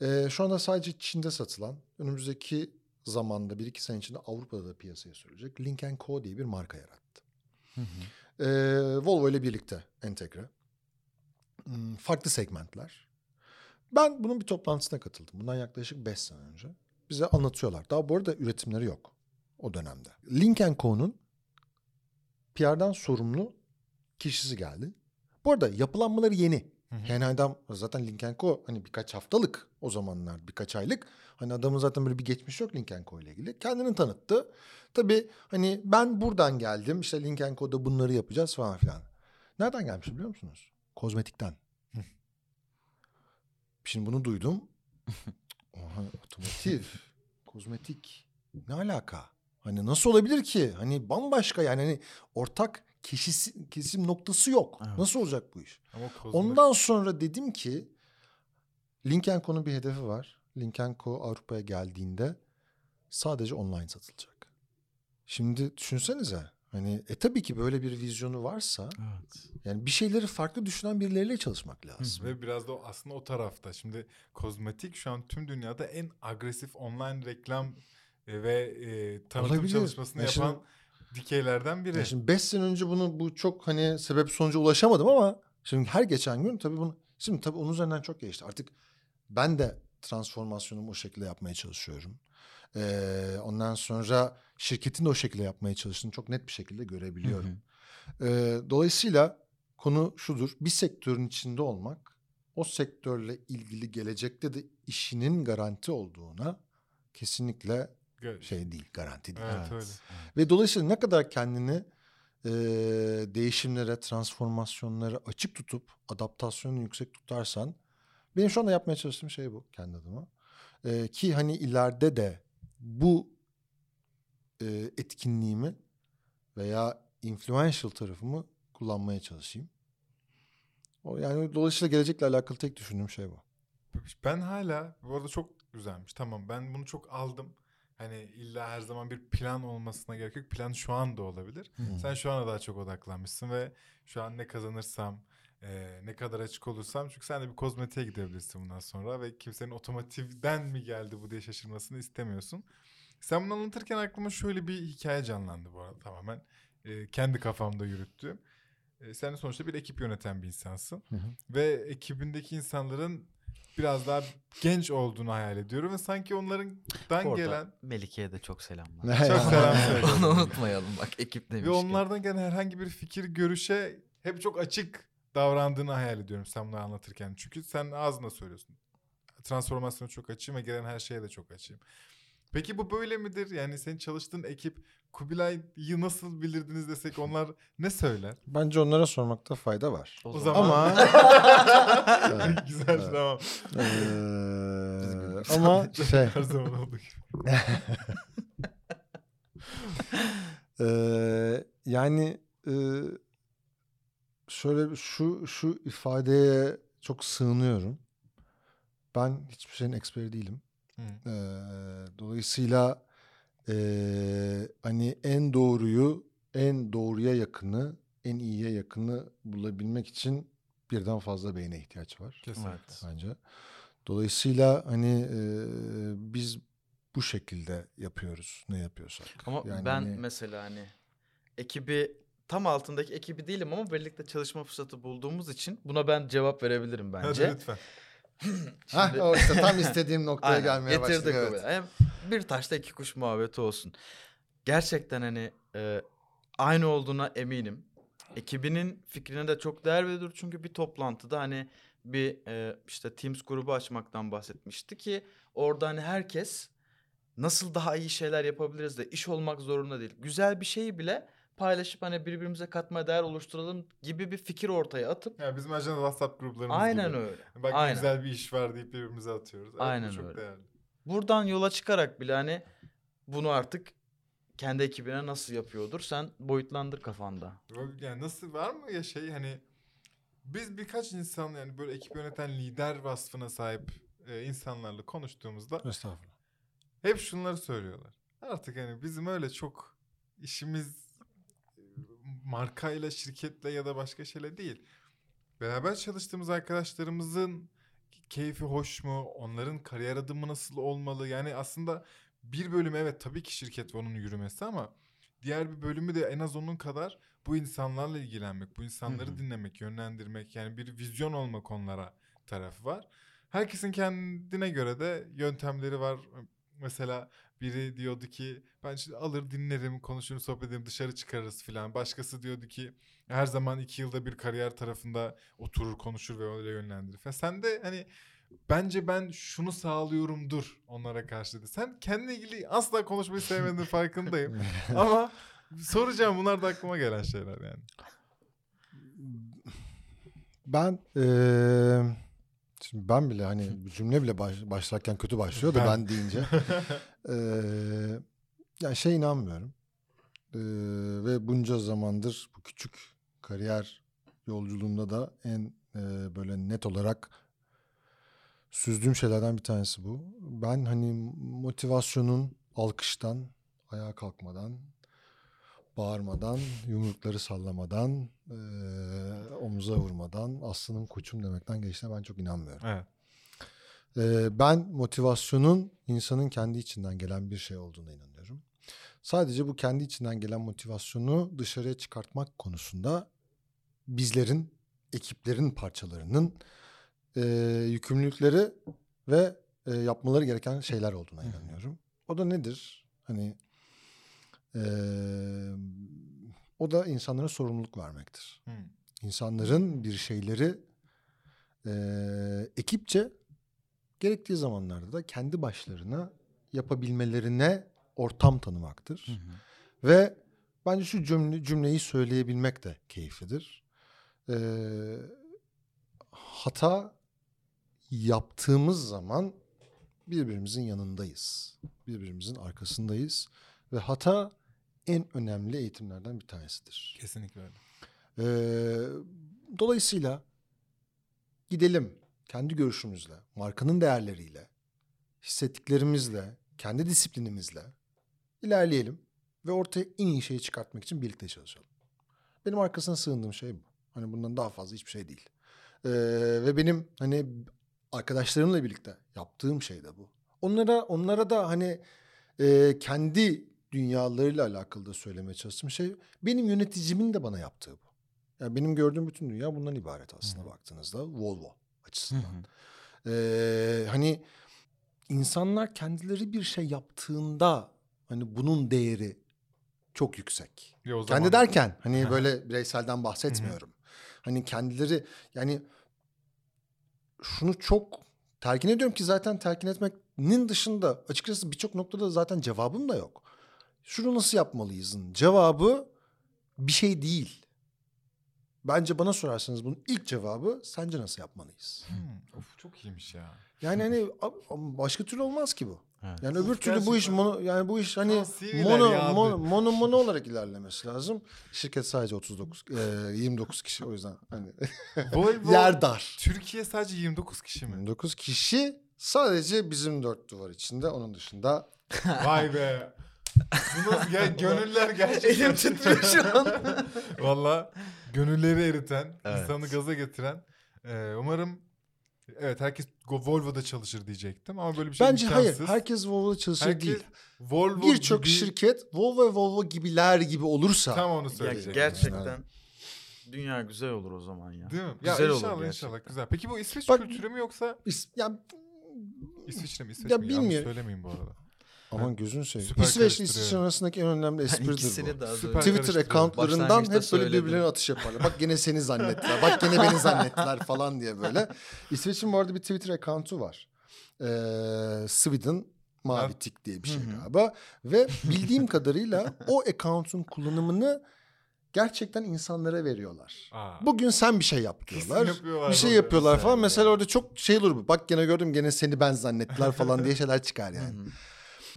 e, şu anda sadece Çin'de satılan, önümüzdeki zamanda bir iki sene içinde Avrupa'da da piyasaya sürecek Link Co diye bir marka yarattı. Hı hı. E, Volvo ile birlikte entegre. Hmm, Farklı segmentler. Ben bunun bir toplantısına katıldım. Bundan yaklaşık 5 sene önce. Bize anlatıyorlar. Daha bu arada üretimleri yok o dönemde. Link Co'nun PR'dan sorumlu kişisi geldi. Bu arada yapılanmaları yeni. Yani adam zaten Linkenko hani birkaç haftalık o zamanlar birkaç aylık. Hani adamın zaten böyle bir geçmiş yok Linkenko ile ilgili. Kendini tanıttı. Tabii hani ben buradan geldim işte Linkenko'da bunları yapacağız falan filan. Nereden gelmiş biliyor musunuz? Kozmetikten. Şimdi bunu duydum. Oha, otomotiv, kozmetik ne alaka? Hani nasıl olabilir ki? Hani bambaşka yani hani ortak kesim, kesim noktası yok. Evet. Nasıl olacak bu iş? Ondan sonra dedim ki Linkenko'nun bir hedefi var. Linkenko Avrupa'ya geldiğinde sadece online satılacak. Şimdi düşünsenize hani e tabii ki böyle bir vizyonu varsa Evet. yani bir şeyleri farklı düşünen birileriyle çalışmak lazım. Ve biraz da aslında o tarafta. Şimdi kozmetik şu an tüm dünyada en agresif online reklam ve e, tanıtım Olabilir. çalışmasını Ya şimdi- yapan dikeylerden biri. Ya şimdi 5 sene önce bunu bu çok hani sebep sonuca ulaşamadım ama şimdi her geçen gün tabii bunu şimdi tabii onun üzerinden çok geçti. Artık ben de transformasyonumu o şekilde yapmaya çalışıyorum. Ee, ondan sonra şirketin de o şekilde yapmaya çalıştığını çok net bir şekilde görebiliyorum. Ee, dolayısıyla konu şudur. Bir sektörün içinde olmak o sektörle ilgili gelecekte de işinin garanti olduğuna kesinlikle Şey değil, garanti değil. Evet, öyle. Ve dolayısıyla ne kadar kendini e, değişimlere, transformasyonlara açık tutup adaptasyonunu yüksek tutarsan benim şu anda yapmaya çalıştığım şey bu kendi adıma. E, ki hani ileride de bu e, etkinliğimi veya influential tarafımı kullanmaya çalışayım. O yani dolayısıyla gelecekle alakalı tek düşündüğüm şey bu. Ben hala bu arada çok güzelmiş. Tamam ben bunu çok aldım. Hani illa her zaman bir plan olmasına gerek yok. Plan şu anda olabilir. Hı. Sen şu ana daha çok odaklanmışsın ve şu an ne kazanırsam Ee, ne kadar açık olursam çünkü sen de bir kozmetiğe gidebilirsin bundan sonra ve kimsenin otomotivden mi geldi bu diye şaşırmasını istemiyorsun. Sen bunu anlatırken aklıma şöyle bir hikaye canlandı bu arada tamamen. Ee, kendi kafamda yürüttüğüm. Ee, sen de sonuçta bir ekip yöneten bir insansın. Hı hı. Ve ekibindeki insanların biraz daha genç olduğunu hayal ediyorum. Ve sanki onlardan Orada gelen Melike'ye de çok selamlar. çok selam söylüyorum. Onu unutmayalım bak ekip Ve demişken. onlardan gelen herhangi bir fikir, görüşe hep çok açık davrandığını hayal ediyorum sen bunu anlatırken. Çünkü sen ağzına söylüyorsun. Transformasyona çok açığım ve gelen her şeye de çok açığım. Peki bu böyle midir? Yani senin çalıştığın ekip Kubilay'ı nasıl bilirdiniz desek onlar ne söyler? Bence onlara sormakta fayda var. O zaman- Ama Evet, Güzel evet. tamam. Eee, ama şey Her zaman gibi. eee, yani eee, şöyle şu şu ifadeye çok sığınıyorum. Ben hiçbir şeyin eksperi değilim. Hı. Eee, dolayısıyla eee, hani en doğruyu, en doğruya yakını, en iyiye yakını bulabilmek için birden fazla beyne ihtiyaç var Kesinlikle. Bence. Dolayısıyla hani eee, biz bu şekilde yapıyoruz ne yapıyorsak. Ama Yani ben hani- mesela hani ekibi tam altındaki ekibi değilim ama birlikte çalışma fırsatı bulduğumuz için buna ben cevap verebilirim bence. Hadi lütfen. Şimdi- o işte tam istediğim noktaya Aynen, gelmeye getirdik başladık. Evet. Hem bir taşta iki kuş muhabbeti olsun. Gerçekten hani e, aynı olduğuna eminim. Ekibinin fikrine de çok değer veriyor çünkü bir toplantıda hani bir e, işte Teams grubu açmaktan bahsetmişti ki orada hani herkes nasıl daha iyi şeyler yapabiliriz de iş olmak zorunda değil. Güzel bir şeyi bile paylaşıp hani birbirimize katma değer oluşturalım gibi bir fikir ortaya atıp Ya bizim ajan WhatsApp gruplarımız aynen gibi. öyle. Bak ne Aynen. güzel bir iş var deyip birbirimize atıyoruz. Evet, bu Aynen çok öyle. değerli. Buradan yola çıkarak bile hani bunu artık kendi ekibine nasıl yapıyordur sen boyutlandır kafanda. Yani nasıl var mı ya şey hani biz birkaç insan yani böyle ekip yöneten lider vasfına sahip e, insanlarla konuştuğumuzda Estağfurullah. hep şunları söylüyorlar. Artık hani bizim öyle çok işimiz markayla, şirketle ya da başka şeyle değil. Beraber çalıştığımız arkadaşlarımızın keyfi hoş mu? Onların kariyer adımı nasıl olmalı? Yani aslında bir bölüm evet tabii ki şirket ve onun yürümesi ama diğer bir bölümü de en az onun kadar bu insanlarla ilgilenmek, bu insanları dinlemek, yönlendirmek yani bir vizyon olmak onlara tarafı var. Herkesin kendine göre de yöntemleri var. Mesela biri diyordu ki ben şimdi alır dinlerim, konuşurum, sohbet ederim, dışarı çıkarız filan. Başkası diyordu ki her zaman iki yılda bir kariyer tarafında oturur, konuşur ve öyle yönlendirir. falan. Sen de hani bence ben şunu sağlıyorumdur onlara karşı dedi. Sen kendine ilgili asla konuşmayı sevmediğin farkındayım. Ama soracağım bunlar da aklıma gelen şeyler yani. Ben eee, şimdi ben bile hani cümle bile baş, başlarken kötü başlıyor da Ben- deyince eee yani şey inanmıyorum. Eee, ve bunca zamandır bu küçük kariyer yolculuğumda da en eee, böyle net olarak süzdüğüm şeylerden bir tanesi bu. Ben hani motivasyonun alkıştan, ayağa kalkmadan, bağırmadan, yumrukları sallamadan, eee, omuza vurmadan, aslanım koçum demekten geçtiğine ben çok inanmıyorum. Evet. Eee, ben motivasyonun insanın kendi içinden gelen bir şey olduğuna inanıyorum. Sadece bu kendi içinden gelen motivasyonu dışarıya çıkartmak konusunda bizlerin, ekiplerin parçalarının eee, yükümlülükleri ve eee, yapmaları gereken şeyler olduğuna inanıyorum. O da nedir? Hani eee, o da insanlara sorumluluk vermektir. Hı. İnsanların bir şeyleri eee, ekipçe gerektiği zamanlarda da kendi başlarına yapabilmelerine ortam tanımaktır. Ve bence şu cümle, cümleyi söyleyebilmek de keyiflidir. Ee, hata yaptığımız zaman birbirimizin yanındayız. Birbirimizin arkasındayız. Ve hata en önemli eğitimlerden bir tanesidir. Kesinlikle öyle. Ee, dolayısıyla gidelim kendi görüşümüzle, markanın değerleriyle, hissettiklerimizle, kendi disiplinimizle ilerleyelim ve ortaya en iyi şeyi çıkartmak için birlikte çalışalım. Benim arkasına sığındığım şey bu. Hani bundan daha fazla hiçbir şey değil. Ee, ve benim hani arkadaşlarımla birlikte yaptığım şey de bu. Onlara onlara da hani e, kendi dünyalarıyla alakalı da söylemeye çalıştığım şey benim yöneticimin de bana yaptığı bu. Yani benim gördüğüm bütün dünya bundan ibaret aslında baktığınızda Volvo açısından. Ee, hani insanlar kendileri bir şey yaptığında hani bunun değeri çok yüksek. Ya Kendi zaman- derken hani böyle bireyselden bahsetmiyorum. Hani kendileri yani şunu çok telkin ediyorum ki zaten telkin etmenin dışında açıkçası birçok noktada zaten cevabım da yok. Şunu nasıl yapmalıyızın cevabı bir şey değil. Bence bana sorarsanız bunun ilk cevabı sence nasıl yapmalıyız? Hmm, of çok iyiymiş ya. Yani hani başka türlü olmaz ki bu. Evet. Yani öbür türlü bu iş mono, yani bu iş hani mono, yağdı. mono mono mono olarak ilerlemesi lazım. Şirket sadece 39 e, 29 kişi o yüzden hani Volvo yer dar. Türkiye sadece 29 kişi mi? 29 kişi sadece bizim dört duvar içinde. Onun dışında Vay be. Bu nasıl ya gönüller gerçekten. Elim titriyor şu an. Valla gönülleri eriten, Evet. insanı gaza getiren. Ee, umarım evet herkes Volvo'da çalışır diyecektim ama böyle bir şey bence hayır. imkansız. Herkes Volvo'da çalışır Herkes değil. Volvo Birçok gibi- şirket Volvo ve Volvo gibiler gibi olursa tam onu söyleyecektim. gerçekten dünya güzel olur o zaman ya. Değil mi? Güzel ya olur inşallah gerçekten. inşallah güzel. Peki bu İsveç Bak- kültürü mü yoksa İs- ya İsviçre mi İsveç Ya mi? Yanlış bilmiyorum. söylemeyeyim bu arada. Aman gözün seveyim. Süper İsveç. İsviçre arasındaki en önemli espridir bu. Süper. Twitter accountlarından hep böyle söyledim. birbirlerine atış yaparlar. Bak gene seni zannettiler. Bak gene beni zannettiler falan diye böyle. İsveç'in bu arada bir Twitter account'u var. Ee, Sweden Mavi. Tik diye bir şey galiba. Ve bildiğim kadarıyla o account'un kullanımını gerçekten insanlara veriyorlar. Aa. Bugün sen bir şey yap diyorlar. yapıyorlar Bir şey yapıyorlar falan. Mesela orada çok şey olur bu. Bak gene gördüm gene seni ben zannettiler falan diye şeyler çıkar yani.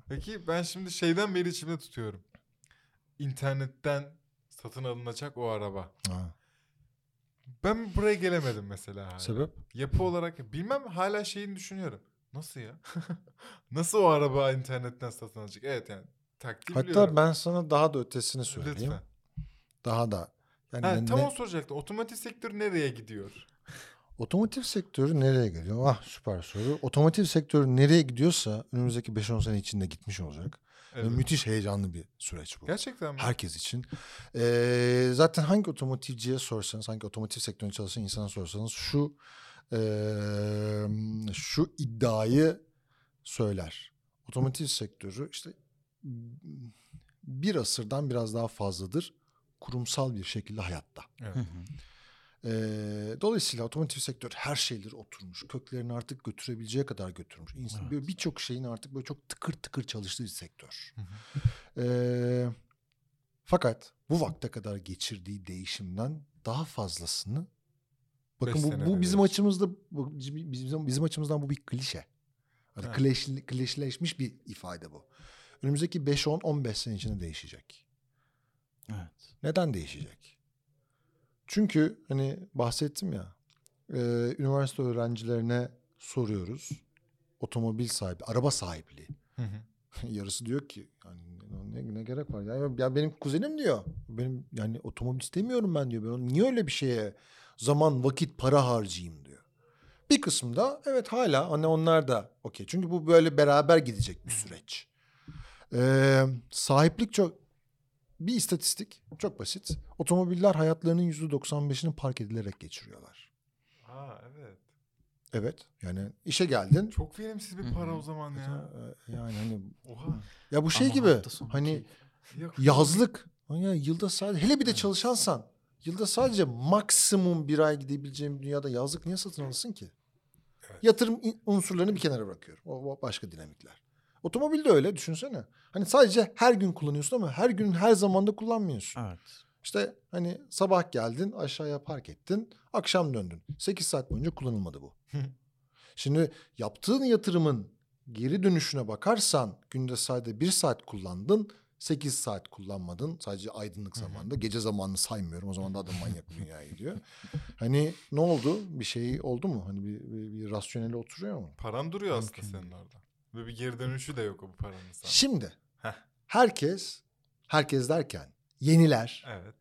Peki ben şimdi şeyden beri içimde tutuyorum. İnternetten satın alınacak o araba. Ha. Ben buraya gelemedim mesela. hala. Sebep? Yapı olarak bilmem hala şeyini düşünüyorum. Nasıl ya? Nasıl o araba internetten satın alacak? Evet yani taktiği Hatta biliyorum. ben sana daha da ötesini söyleyeyim. Lütfen. Daha da. Yani Ha, tam ne- onu soracaktım. Otomotiv sektörü nereye gidiyor? Otomotiv sektörü nereye geliyor? Ah süper soru. Otomotiv sektörü nereye gidiyorsa önümüzdeki 5-10 sene içinde gitmiş olacak. Ve Evet. müthiş heyecanlı bir süreç bu. Gerçekten mi? Herkes için. Ee, zaten hangi otomotivciye sorsanız, hangi otomotiv sektöründe çalışan insana sorsanız şu ee, şu iddiayı söyler. Otomotiv sektörü işte bir asırdan biraz daha fazladır kurumsal bir şekilde hayatta. Evet. Ee, dolayısıyla otomotiv sektör her şeyleri oturmuş. Köklerini artık götürebileceği kadar götürmüş. İnsan, Evet. böyle birçok şeyin artık böyle çok tıkır tıkır çalıştığı bir sektör. Ee, fakat bu vakte kadar geçirdiği değişimden daha fazlasını bakın bu, bu bizim açımızda bu, bizim, bizim açımızdan bu bir klişe. Evet. klişli- klişeleşmiş bir ifade bu. Önümüzdeki 5-10-15 sene içinde değişecek. Evet. Neden değişecek? Çünkü hani bahsettim ya, e, üniversite öğrencilerine soruyoruz. Otomobil sahibi, araba sahipliği. Hı hı. Yarısı diyor ki yani ne, ne gerek var? Ya, ya benim kuzenim diyor. Benim yani otomobil istemiyorum ben diyor. Ben niye öyle bir şeye zaman, vakit, para harcayayım diyor. Bir kısmı da evet hala hani onlar da okey. Çünkü bu böyle beraber gidecek bir süreç. Ee, sahiplik çok bir istatistik çok basit. Otomobiller hayatlarının %95'ini park edilerek geçiriyorlar. Aa evet. Evet yani işe geldin. Çok verimsiz bir para hı. o zaman ya. Ee, Yani hani Oha. ya bu şey Ama gibi hani. Yok. yazlık. Ya yılda sadece hele bir de çalışansan yılda sadece maksimum bir ay gidebileceğin bir dünyada yazlık niye satın alırsın ki? Evet. Yatırım unsurlarını bir kenara bırakıyorum. O, o başka dinamikler. Otomobil de öyle düşünsene. Hani sadece her gün kullanıyorsun ama her gün her zamanda kullanmıyorsun. Evet. İşte hani sabah geldin aşağıya park ettin akşam döndün. 8 saat boyunca kullanılmadı bu. Şimdi yaptığın yatırımın geri dönüşüne bakarsan günde sadece 1 saat kullandın 8 saat kullanmadın sadece aydınlık zamanda gece zamanını saymıyorum o zaman da manyak bir dünyaya gidiyor. Hani ne oldu bir şey oldu mu hani bir, bir, bir rasyoneli oturuyor mu? Paran duruyor aslında senin orada. Ve bir geri dönüşü de yok o bu paranın sana. Şimdi Heh. herkes herkes derken yeniler Evet.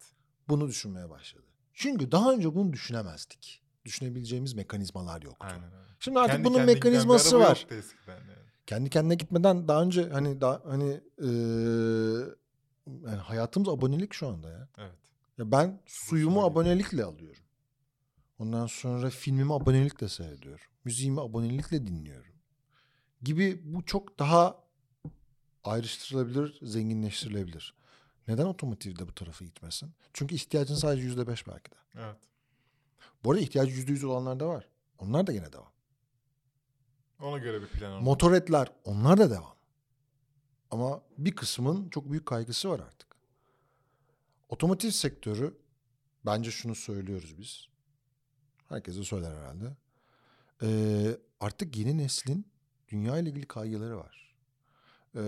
bunu düşünmeye başladı. Çünkü daha önce bunu düşünemezdik. Düşünebileceğimiz mekanizmalar yoktu. Aynen öyle. Şimdi artık Kendi bunun mekanizması var. eskiden yani. Kendi kendine gitmeden daha önce hani daha hani eee, yani hayatımız abonelik şu anda ya. Evet. Ya ben suyumu gidiyor. abonelikle alıyorum. Ondan sonra filmimi abonelikle seyrediyorum. Müziğimi abonelikle dinliyorum. Gibi bu çok daha ayrıştırılabilir, zenginleştirilebilir. Neden otomotivde bu tarafa gitmesin? Çünkü ihtiyacın sadece yüzde beş belki de. Evet. Bu arada ihtiyacı yüzde yüz olanlar da var. Onlar da yine devam. Ona göre bir plan olmalı. Motoretler onlar da devam. Ama bir kısmın çok büyük kaygısı var artık. Otomotiv sektörü bence şunu söylüyoruz biz. Herkes de söyler herhalde. Ee, artık yeni neslin dünya ile ilgili kaygıları var. Ee,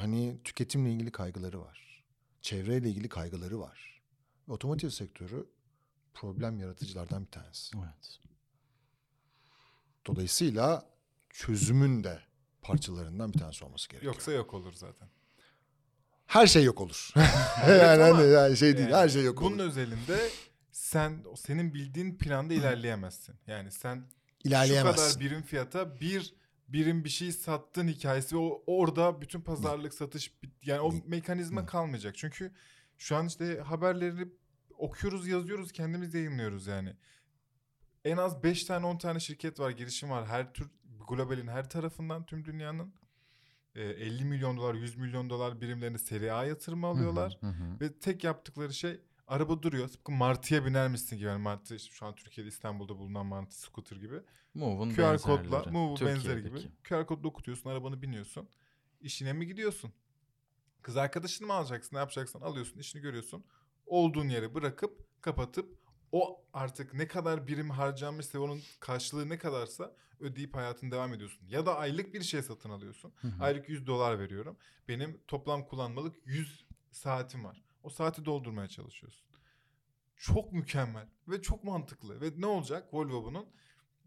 hani tüketimle ilgili kaygıları var. Çevreyle ilgili kaygıları var. Otomotiv sektörü problem yaratıcılardan bir tanesi. Evet. Dolayısıyla çözümün de parçalarından bir tanesi olması gerekiyor. Yoksa yok olur zaten. her şey yok olur. yani ama hani yani şey değil, Yani her şey yok Bunun olur. özelinde sen senin bildiğin planda ilerleyemezsin. Yani sen şu İlerleyemezsin. kadar birim fiyata bir birim bir şey sattığın hikayesi o orada bütün pazarlık satış yani o mekanizma kalmayacak. Çünkü şu an işte haberleri okuyoruz, yazıyoruz, kendimiz yayınlıyoruz yani. En az 5 tane 10 tane şirket var, girişim var. Her tür globalin her tarafından tüm dünyanın e, 50 milyon dolar, 100 milyon dolar birimlerini seri A yatırımı alıyorlar. Hı hı. Ve tek yaptıkları şey araba duruyor. Tıpkı Martı'ya binermişsin gibi. Yani Martı şu an Türkiye'de İstanbul'da bulunan Martı scooter gibi. Move'un QR kodla. Move benzeri gibi. QR kodla okutuyorsun, arabanı biniyorsun. İşine mi gidiyorsun? Kız arkadaşını mı alacaksın? Ne yapacaksın? Alıyorsun, işini görüyorsun. Olduğun yere bırakıp, kapatıp o artık ne kadar birim harcanmışsa onun karşılığı ne kadarsa ödeyip hayatını devam ediyorsun. Ya da aylık bir şey satın alıyorsun. Hı hı. Aylık 100 dolar veriyorum. Benim toplam kullanmalık 100 saatim var. O saati doldurmaya çalışıyorsun. Çok mükemmel ve çok mantıklı. Ve ne olacak? Volvo bunun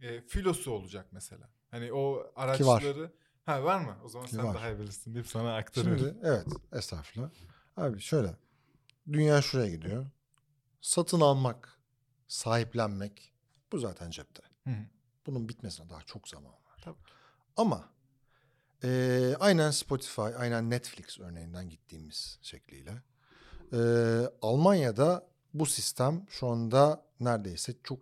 e, filosu olacak mesela. Hani o araçları... Ha var mı? O zaman Ki sen var. daha iyi bilirsin deyip sana aktarıyorum. Şimdi evet estağfurullah. Abi şöyle. Dünya şuraya gidiyor. Satın almak, sahiplenmek bu zaten cepte. Hı hı. Bunun bitmesine daha çok zaman var. Tabii. Ama eee, aynen Spotify, aynen Netflix örneğinden gittiğimiz şekliyle eee, Almanya'da bu sistem şu anda neredeyse çok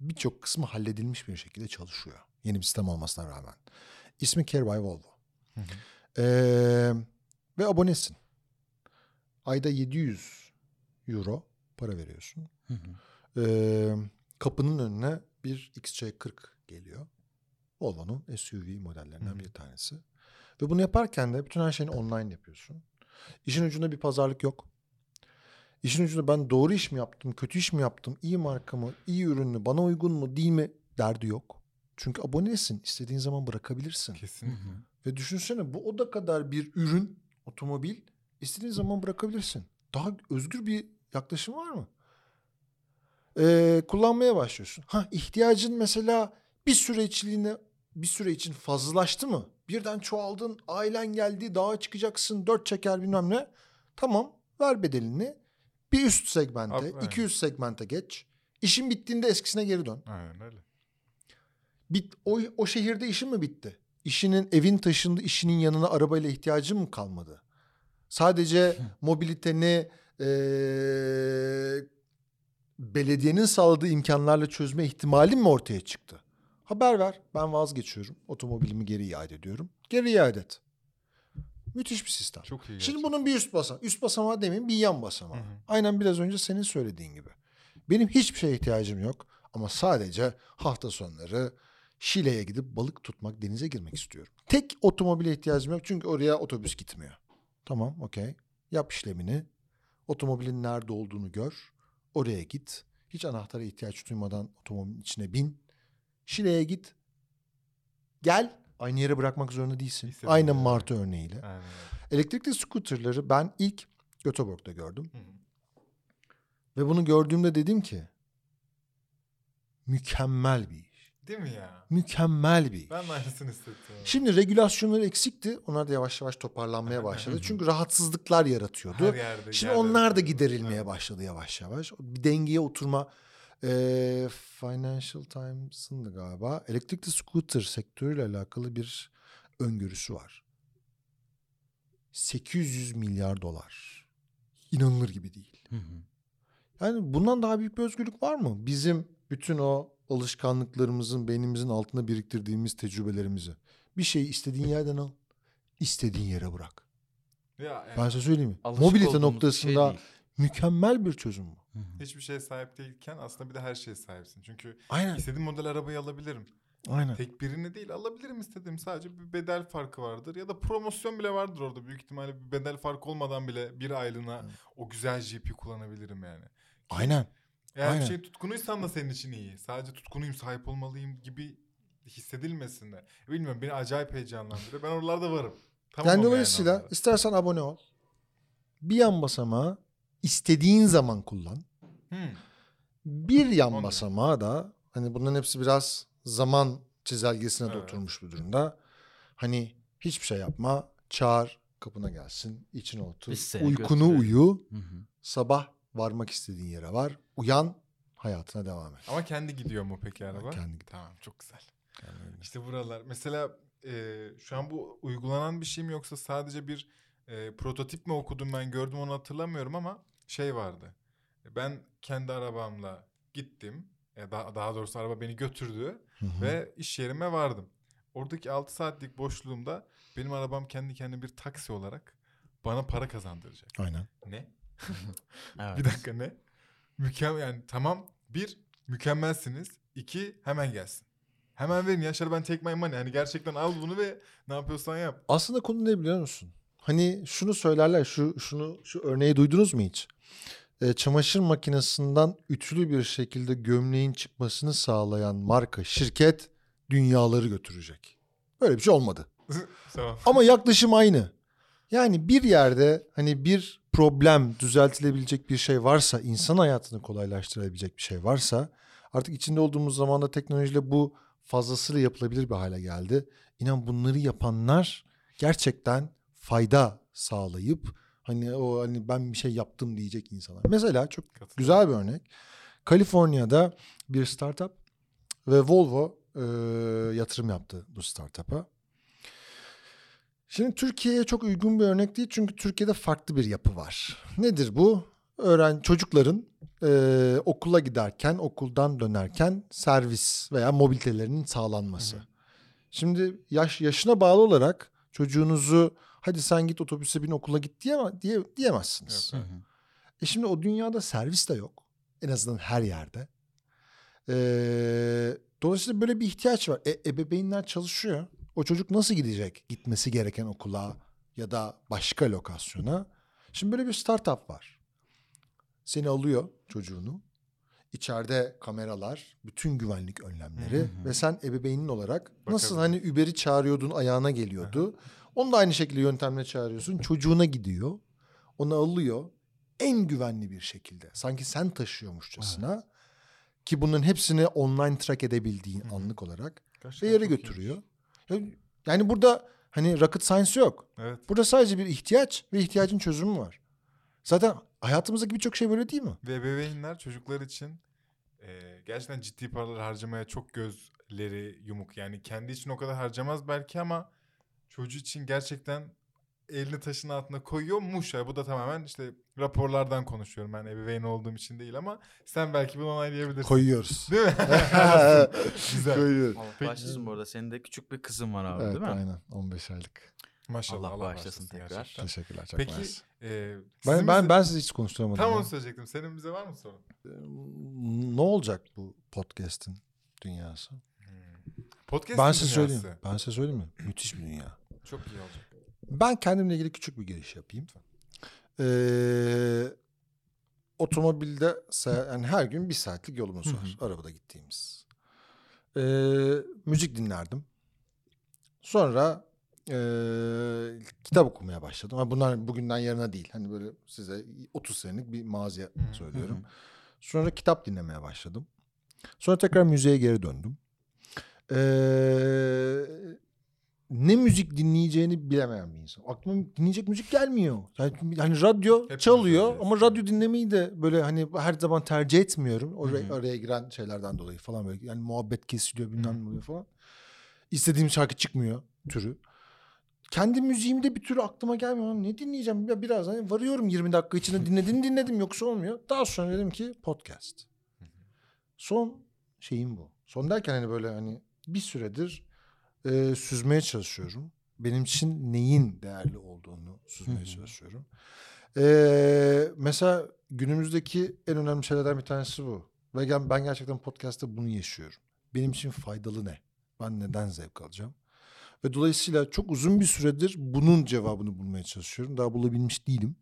birçok kısmı halledilmiş bir şekilde çalışıyor. Yeni bir sistem olmasına rağmen. İsmi Care by Volvo. Hı hı. Eee, ve abonesin. Ayda 700 euro para veriyorsun. Hı hı. Ee, kapının önüne bir XC40 geliyor. Volvo'nun SUV modellerinden Hı. bir tanesi. Ve bunu yaparken de bütün her şeyini online yapıyorsun. İşin ucunda bir pazarlık yok. İşin ucunda ben doğru iş mi yaptım, kötü iş mi yaptım, iyi marka mı, iyi ürün mü, bana uygun mu, değil mi derdi yok. Çünkü abonesin, istediğin zaman bırakabilirsin. Kesinlikle. Ve düşünsene bu o da kadar bir ürün, otomobil istediğin zaman bırakabilirsin. Daha özgür bir yaklaşım var mı? Ee, kullanmaya başlıyorsun. Ha ihtiyacın mesela bir süre içliğine bir süre için fazlalaştı mı? Birden çoğaldın, ailen geldi, dağa çıkacaksın, dört çeker bilmem ne. Tamam, ver bedelini. Bir üst segmente, Abi, aynen. 200 segmente geç. İşin bittiğinde eskisine geri dön. Aynen öyle. Bit, o, o şehirde işin mi bitti? İşinin evin taşındı, işinin yanına arabayla ihtiyacın mı kalmadı? Sadece mobiliteni eee, belediyenin sağladığı imkanlarla çözme ihtimalin mi ortaya çıktı? Haber ver, ben vazgeçiyorum. Otomobilimi geri iade ediyorum. Geri iade et. Müthiş bir sistem. Çok iyi. Şimdi gerçekten. bunun bir üst basamağı, üst basamağı demeyin bir yan basamağı. Hı hı. Aynen biraz önce senin söylediğin gibi. Benim hiçbir şeye ihtiyacım yok ama sadece hafta sonları Şile'ye gidip balık tutmak, denize girmek istiyorum. Tek otomobile ihtiyacım yok çünkü oraya otobüs gitmiyor. Tamam, okey. Yap işlemini. Otomobilin nerede olduğunu gör. Oraya git. Hiç anahtara ihtiyaç duymadan otomobilin içine bin. Şile'ye git. Gel. Aynı yere bırakmak zorunda değilsin. İstediğin Aynen yere. Martı örneğiyle. Aynen. Elektrikli scooterları ben ilk Göteborg'da gördüm. Hı hı. Ve bunu gördüğümde dedim ki mükemmel bir iş. Değil mi ya? Mükemmel bir iş. Ben aynısını hissettim. Şimdi regülasyonları eksikti. Onlar da yavaş yavaş toparlanmaya başladı. Çünkü rahatsızlıklar yaratıyordu. Her yerde. Şimdi yerde onlar da giderilmeye başladı yavaş yavaş. Bir dengeye oturma. Financial Times'ın da galiba elektrikli scooter sektörüyle alakalı bir öngörüsü var. 800 milyar dolar. İnanılır gibi değil. Hı hı. Yani bundan daha büyük bir özgürlük var mı? Bizim bütün o alışkanlıklarımızın beynimizin altında biriktirdiğimiz tecrübelerimizi. Bir şeyi istediğin yerden al, istediğin yere bırak. Ya, yani Ben size söyleyeyim mi? Mobilite şey noktasında değil. Mükemmel bir çözüm bu. Hiçbir şeye sahip değilken aslında bir de her şeye sahipsin. Çünkü Aynen. istediğim model arabayı alabilirim. Aynen. Tek birini değil alabilirim istediğim. Sadece bir bedel farkı vardır. Ya da promosyon bile vardır orada. Büyük ihtimalle bir bedel farkı olmadan bile bir aylığına o güzel GP kullanabilirim yani. Aynen. Eğer Aynen. bir şey tutkunuysan da senin için iyi. Sadece tutkunuyum sahip olmalıyım gibi hissedilmesin de. Bilmiyorum beni acayip heyecanlandırıyor. Ben oralarda varım. Tamamım yani dolayısıyla istersen abone ol. Bir yan basamağı istediğin zaman kullan. Hmm. Bir yan basamağı da hani bunların hepsi biraz zaman çizelgesine de Evet. oturmuş bir durumda. Hani hiçbir şey yapma, çağır, kapına gelsin, içine otur. Uykunu götürelim. uyu, Hı hı. sabah varmak istediğin yere var. Uyan, hayatına devam et. Ama kendi gidiyor mu peki araba? Kendi gidiyor. Tamam çok güzel. Yani. İşte buralar. Mesela e, şu an bu uygulanan bir şey mi yoksa sadece bir e, prototip mi okudum ben gördüm onu hatırlamıyorum ama şey vardı. Ben kendi arabamla gittim. E, daha, daha doğrusu araba beni götürdü Hı hı. ve iş yerime vardım. Oradaki 6 saatlik boşluğumda benim arabam kendi kendine bir taksi olarak bana para kazandıracak. Aynen. Ne? Evet. Bir dakika ne? Mükemmel yani tamam bir mükemmelsiniz. iki hemen gelsin. Hemen verin ya şöyle ben take my money. Hani gerçekten al bunu ve ne yapıyorsan yap. Aslında konu ne biliyor musun? Hani şunu söylerler, şu şunu şu örneği duydunuz mu hiç? Ee, çamaşır makinesinden ütülü bir şekilde gömleğin çıkmasını sağlayan marka, şirket dünyaları götürecek. Böyle bir şey olmadı. tamam. Ama yaklaşım aynı. Yani bir yerde hani bir problem düzeltilebilecek bir şey varsa, insan hayatını kolaylaştırabilecek bir şey varsa artık içinde olduğumuz zamanda teknolojiyle bu fazlasıyla yapılabilir bir hale geldi. İnan bunları yapanlar gerçekten fayda sağlayıp hani o hani ben bir şey yaptım diyecek insanlar. Mesela çok güzel bir örnek. Kaliforniya'da bir startup ve Volvo e, yatırım yaptı bu startup'a. Şimdi Türkiye'ye çok uygun bir örnek değil çünkü Türkiye'de farklı bir yapı var. Nedir bu? Öğren çocukların e, okula giderken, okuldan dönerken servis veya mobilitelerinin sağlanması. Hı hı. Şimdi yaş yaşına bağlı olarak çocuğunuzu hadi sen git otobüse bin okula git diyeme, diye, diyemezsiniz. Hı hı. E şimdi o dünyada servis de yok. En azından her yerde. Ee, dolayısıyla böyle bir ihtiyaç var. E, ebeveynler çalışıyor. O çocuk nasıl gidecek gitmesi gereken okula ya da başka lokasyona? Şimdi böyle bir startup var. Seni alıyor çocuğunu. İçeride kameralar, bütün güvenlik önlemleri Hı hı. ve sen ebeveynin olarak nasıl Bakabilir. hani Uber'i çağırıyordun ayağına geliyordu. Onu da aynı şekilde yöntemle çağırıyorsun. Çocuğuna gidiyor. Onu alıyor. En güvenli bir şekilde. Sanki sen taşıyormuşçasına. Ki bunların hepsini online track edebildiğin Hı hı. anlık olarak. Ve Gerçekten yere çok götürüyor. Ya- Yani burada hani rocket science yok. iyiymiş. Evet. Burada sadece bir ihtiyaç ve ihtiyacın çözümü var. Zaten hayatımızdaki birçok şey böyle değil mi? Ve ebeveynler çocuklar için e, gerçekten ciddi paralar harcamaya çok gözleri yumuk. Yani kendi için o kadar harcamaz belki ama çocuğu için gerçekten elini taşın altına koyuyormuş ya. Bu da tamamen işte raporlardan konuşuyorum. Ben ebeveyn olduğum için değil ama sen belki bunu onaylayabilirsin. Koyuyoruz. Değil mi? Güzel. Koyuyoruz. Allah Peki- bağışlasın bu arada. Senin de küçük bir kızın var abi Evet değil mi? aynen 15 aylık. Maşallah. Allah Allah, bağışlasın tekrar. gerçekten. Teşekkürler çok Peki e, Ben, ben, bize- ben sizi hiç konuşturamadım. Tam ya. onu söyleyecektim. Senin bize var mı sorun? Ne olacak bu podcast'in dünyası? Podcast ben size söyleyeyim. Ben size söyleyeyim mi? Müthiş bir dünya. Çok iyi olacak. Ben kendimle ilgili küçük bir giriş yapayım. Ee, otomobilde yani her gün bir saatlik yolumuz Hı var. Arabada gittiğimiz. Ee, müzik dinlerdim. Sonra ee, kitap okumaya başladım. Ama bunlar bugünden yarına değil. Hani böyle size 30 senelik bir maziye Hı, söylüyorum. Sonra kitap dinlemeye başladım. Sonra tekrar müziğe geri döndüm. Ee, ne müzik dinleyeceğini bilemeyen bir insan. Aklıma dinleyecek müzik gelmiyor. Yani hani radyo Hepimiz çalıyor öyleyiz. ama radyo dinlemeyi de böyle hani her zaman tercih etmiyorum. Oraya, oraya giren şeylerden dolayı falan böyle. Yani muhabbet kesiliyor bilmem ne oluyor falan. İstediğim şarkı çıkmıyor türü. Kendi müziğimde bir türlü aklıma gelmiyor. Ne dinleyeceğim? Ya biraz hani varıyorum 20 dakika içinde dinledim dinledim yoksa olmuyor. Daha sonra dedim ki podcast. Son şeyim bu. Son derken hani böyle hani bir süredir e, süzmeye çalışıyorum. Benim için neyin değerli olduğunu süzmeye çalışıyorum. E, mesela günümüzdeki en önemli şeylerden bir tanesi bu. Ve ben gerçekten podcast'ta bunu yaşıyorum. Benim için faydalı ne? Ben neden zevk alacağım? Ve dolayısıyla çok uzun bir süredir bunun cevabını bulmaya çalışıyorum. Daha bulabilmiş değilim.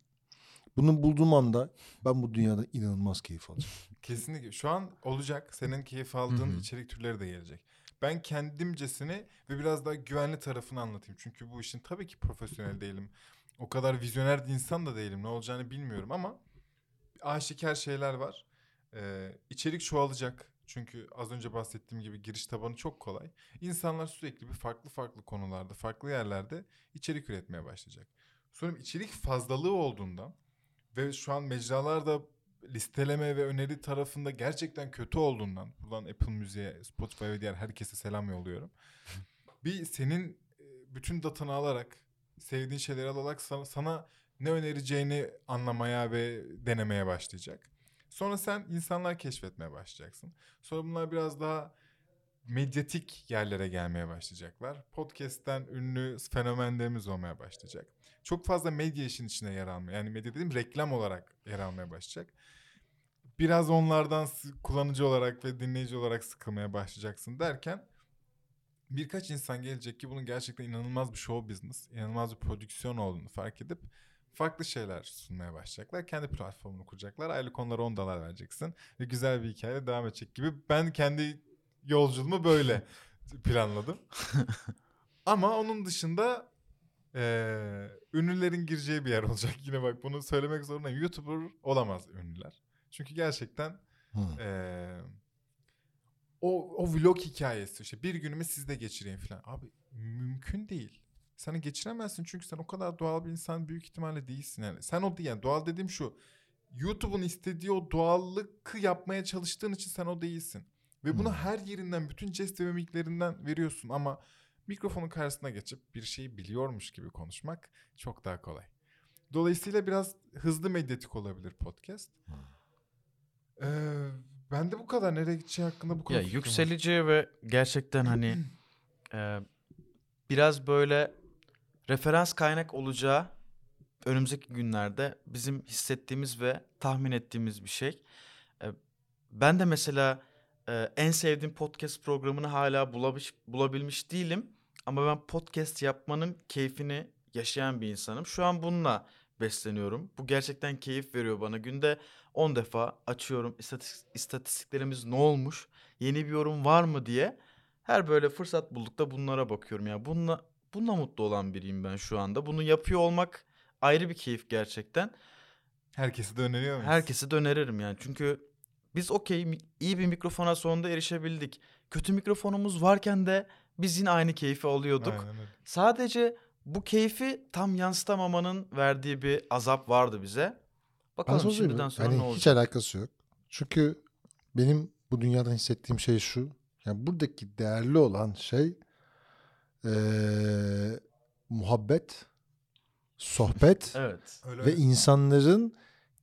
Bunu bulduğum anda ben bu dünyada inanılmaz keyif alacağım. Kesinlikle. Şu an olacak. Senin keyif aldığın Hı hı. içerik türleri de gelecek. Ben kendimcesini ve biraz daha güvenli tarafını anlatayım. Çünkü bu işin tabii ki profesyonel değilim. O kadar vizyoner bir insan da değilim. Ne olacağını bilmiyorum ama aşikar şeyler var. Ee, içerik çoğalacak. Çünkü az önce bahsettiğim gibi giriş tabanı çok kolay. İnsanlar sürekli bir farklı farklı konularda, farklı yerlerde içerik üretmeye başlayacak. Sonra içerik fazlalığı olduğundan ve şu an mecralarda listeleme ve öneri tarafında gerçekten kötü olduğundan buradan Apple Müziğe, Spotify ve diğer herkese selam yolluyorum. bir senin e, bütün datanı alarak, sevdiğin şeyleri alarak sana, sana ne önereceğini anlamaya ve denemeye başlayacak. Sonra sen insanlar keşfetmeye başlayacaksın. Sonra bunlar biraz daha medyatik yerlere gelmeye başlayacaklar. Podcast'ten ünlü fenomenlerimiz olmaya başlayacak. Çok fazla medya işin içine yer almaya, yani medya dediğim reklam olarak yer almaya başlayacak. Biraz onlardan kullanıcı olarak ve dinleyici olarak sıkılmaya başlayacaksın derken birkaç insan gelecek ki bunun gerçekten inanılmaz bir show business, inanılmaz bir prodüksiyon olduğunu fark edip farklı şeyler sunmaya başlayacaklar. Kendi platformunu kuracaklar. Aylık onlara 10 dolar vereceksin ve güzel bir hikaye devam edecek gibi. Ben kendi yolculuğumu böyle planladım. Ama onun dışında eee, ünlülerin gireceği bir yer olacak. Yine bak bunu söylemek zorundayım. YouTuber olamaz ünlüler. Çünkü gerçekten eee, o, o vlog hikayesi işte bir günümü sizde geçireyim falan. Abi mümkün değil. Sen geçiremezsin çünkü sen o kadar doğal bir insan büyük ihtimalle değilsin yani. Sen o değil yani doğal dediğim şu. YouTube'un istediği o doğallıkı yapmaya çalıştığın için sen o değilsin. Ve bunu Hmm. her yerinden bütün jest ve mimiklerinden veriyorsun ama mikrofonun karşısına geçip bir şeyi biliyormuş gibi konuşmak çok daha kolay. Dolayısıyla biraz hızlı medyatik olabilir podcast. Ee, ben de bu kadar. Nereye gideceği hakkında bu kadar Ya fikrim var. yükselici ve gerçekten hani e, biraz böyle referans kaynak olacağı önümüzdeki günlerde bizim hissettiğimiz ve tahmin ettiğimiz bir şey. E, ben de mesela e, en sevdiğim podcast programını hala bulabilmiş, bulabilmiş değilim. Ama ben podcast yapmanın keyfini yaşayan bir insanım. Şu an bununla besleniyorum. Bu gerçekten keyif veriyor bana. Günde 10 defa açıyorum istatis- istatistiklerimiz ne olmuş, yeni bir yorum var mı diye. Her böyle fırsat buldukta bunlara bakıyorum. Ya bununla bununla mutlu olan biriyim ben şu anda. Bunu yapıyor olmak ayrı bir keyif gerçekten. Herkesi de öneriyor muyuz? Herkese de öneririm yani. Çünkü biz okey iyi bir mikrofona sonunda erişebildik. Kötü mikrofonumuz varken de biz yine aynı keyfi alıyorduk. Aynen öyle. Sadece bu keyfi tam yansıtamamanın verdiği bir azap vardı bize. Bakalım sorayım şimdiden sonra Hani ne olacak? Hiç alakası yok. Çünkü benim bu dünyadan hissettiğim şey şu. Yani buradaki değerli olan şey eee, muhabbet, sohbet Evet. Ve insanların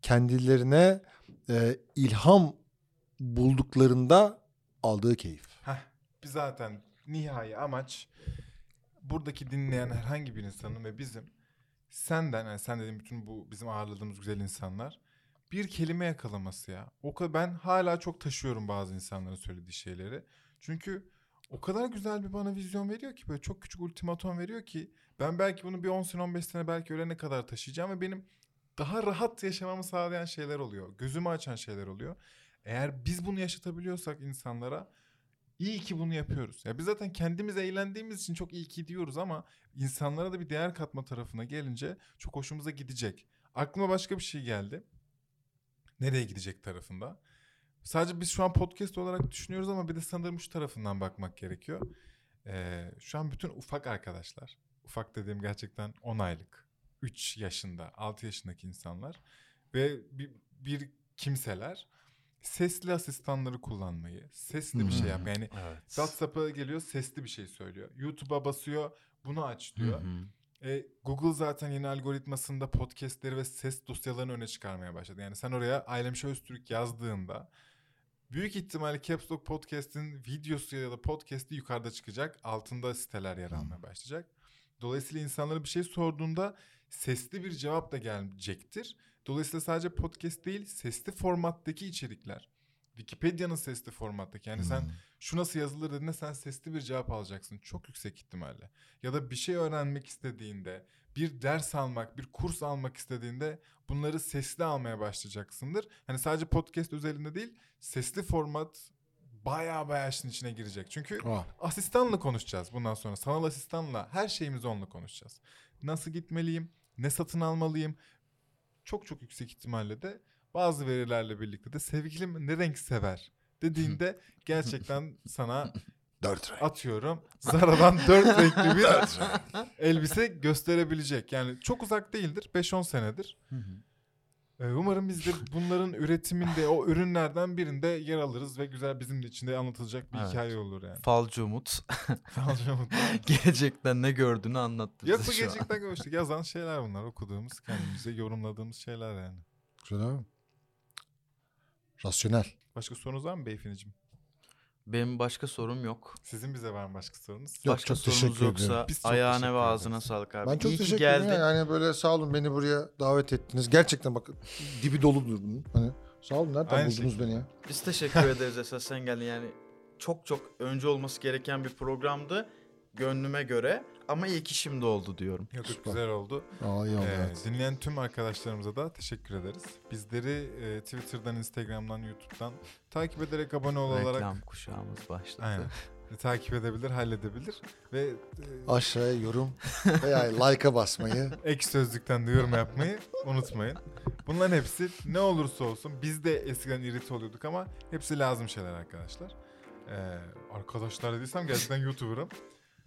kendilerine eee, ilham bulduklarında aldığı keyif. Heh, zaten nihai amaç buradaki dinleyen herhangi bir insanın ve bizim senden yani sen dediğim bütün bu bizim ağırladığımız güzel insanlar bir kelime yakalaması ya. O kadar ben hala çok taşıyorum bazı insanların söylediği şeyleri. Çünkü o kadar güzel bir bana vizyon veriyor ki böyle çok küçük ultimatom veriyor ki ben belki bunu bir 10 sene 15 sene belki ölene kadar taşıyacağım ve benim daha rahat yaşamamı sağlayan şeyler oluyor. Gözümü açan şeyler oluyor. Eğer biz bunu yaşatabiliyorsak insanlara iyi ki bunu yapıyoruz. Ya biz zaten kendimiz eğlendiğimiz için çok iyi ki diyoruz ama insanlara da bir değer katma tarafına gelince çok hoşumuza gidecek. Aklıma başka bir şey geldi. Nereye gidecek tarafında. sadece biz şu an podcast olarak düşünüyoruz ama bir de sanırım şu tarafından bakmak gerekiyor. Ee, şu an bütün ufak arkadaşlar, ufak dediğim gerçekten 10 aylık, 3 yaşında, 6 yaşındaki insanlar ve bir, bir kimseler sesli asistanları kullanmayı, sesli bir şey yapmayı. Yani Evet. WhatsApp'a geliyor sesli bir şey söylüyor. YouTube'a basıyor bunu aç diyor. E, Google zaten yeni algoritmasında podcastleri ve ses dosyalarını öne çıkarmaya başladı. Yani sen oraya Ailem Show Öztürk yazdığında büyük ihtimalle Caps Lock Podcast'in videosu ya da podcast'i yukarıda çıkacak. Altında siteler yer almaya başlayacak. Dolayısıyla insanlara bir şey sorduğunda sesli bir cevap da gelecektir. Dolayısıyla sadece podcast değil sesli formattaki içerikler. Wikipedia'nın sesli formattaki yani sen Hmm. şu nasıl yazılır dediğinde sen sesli bir cevap alacaksın çok yüksek ihtimalle. Ya da bir şey öğrenmek istediğinde, bir ders almak, bir kurs almak istediğinde bunları sesli almaya başlayacaksındır. Hani sadece podcast özelinde değil, sesli format baya baya işin içine girecek. Çünkü Ah, asistanla konuşacağız bundan sonra. Sanal asistanla her şeyimizi onunla konuşacağız. Nasıl gitmeliyim? Ne satın almalıyım? Çok çok yüksek ihtimalle de bazı verilerle birlikte de sevgilim ne renk sever dediğinde gerçekten sana dört renk. atıyorum Zara'dan dört renkli bir elbise gösterebilecek. Yani çok uzak değildir. 5-10 senedir. Hı hı. Ee, Umarım biz de bunların üretiminde o ürünlerden birinde yer alırız ve güzel bizim de içinde anlatılacak bir Evet. hikaye olur yani. Falcı Umut Sadece mutlu. gelecekten ne gördüğünü anlattı bize Yok bu şu an. gerçekten görüştük. Yazan şeyler bunlar. Okuduğumuz, kendimize yorumladığımız şeyler yani. Güzel abi. Rasyonel. Başka sorunuz var mı beyefendiciğim? Benim başka sorum yok. Sizin bize var mı başka sorunuz? Yok, başka çok sorunuz teşekkür yoksa ediyorum. Biz çok ayağına teşekkür ve ederiz. ağzına sağlık abi. Ben çok İyi ki teşekkür ederim. geldin. Yani böyle sağ olun beni buraya davet ettiniz. Gerçekten bak dibi doludur bunun. Hani sağ olun nereden Aynı buldunuz şekilde. beni ya? Biz teşekkür ederiz esas sen geldin yani. Çok çok önce olması gereken bir programdı gönlüme göre ama iyi ki şimdi oldu diyorum. Yok Süper. güzel oldu. Aa iyi oldu Ee, evet. dinleyen tüm arkadaşlarımıza da teşekkür ederiz. Bizleri e, Twitter'dan, Instagram'dan, YouTube'dan takip ederek abone olarak Reklam kuşağımız başladı. Aynen. E, takip edebilir, halledebilir ve e, Aşağıya yorum veya like'a basmayı. ek sözlükten de yorum yapmayı unutmayın. Bunların hepsi ne olursa olsun biz de eskiden irite oluyorduk ama hepsi lazım şeyler arkadaşlar. Ee, arkadaşlar dediysem gerçekten YouTuber'ım.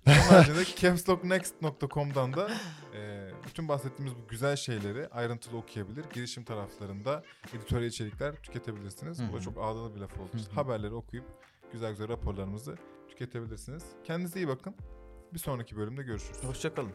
Onun haricinde capslocknext.com'dan da e, bütün bahsettiğimiz bu güzel şeyleri ayrıntılı okuyabilir. Girişim taraflarında editörel içerikler tüketebilirsiniz. Bu Hı da çok ağdalı bir laf oldu. İşte haberleri okuyup güzel güzel raporlarımızı tüketebilirsiniz. Kendinize iyi bakın. Bir sonraki bölümde görüşürüz. Hoşçakalın.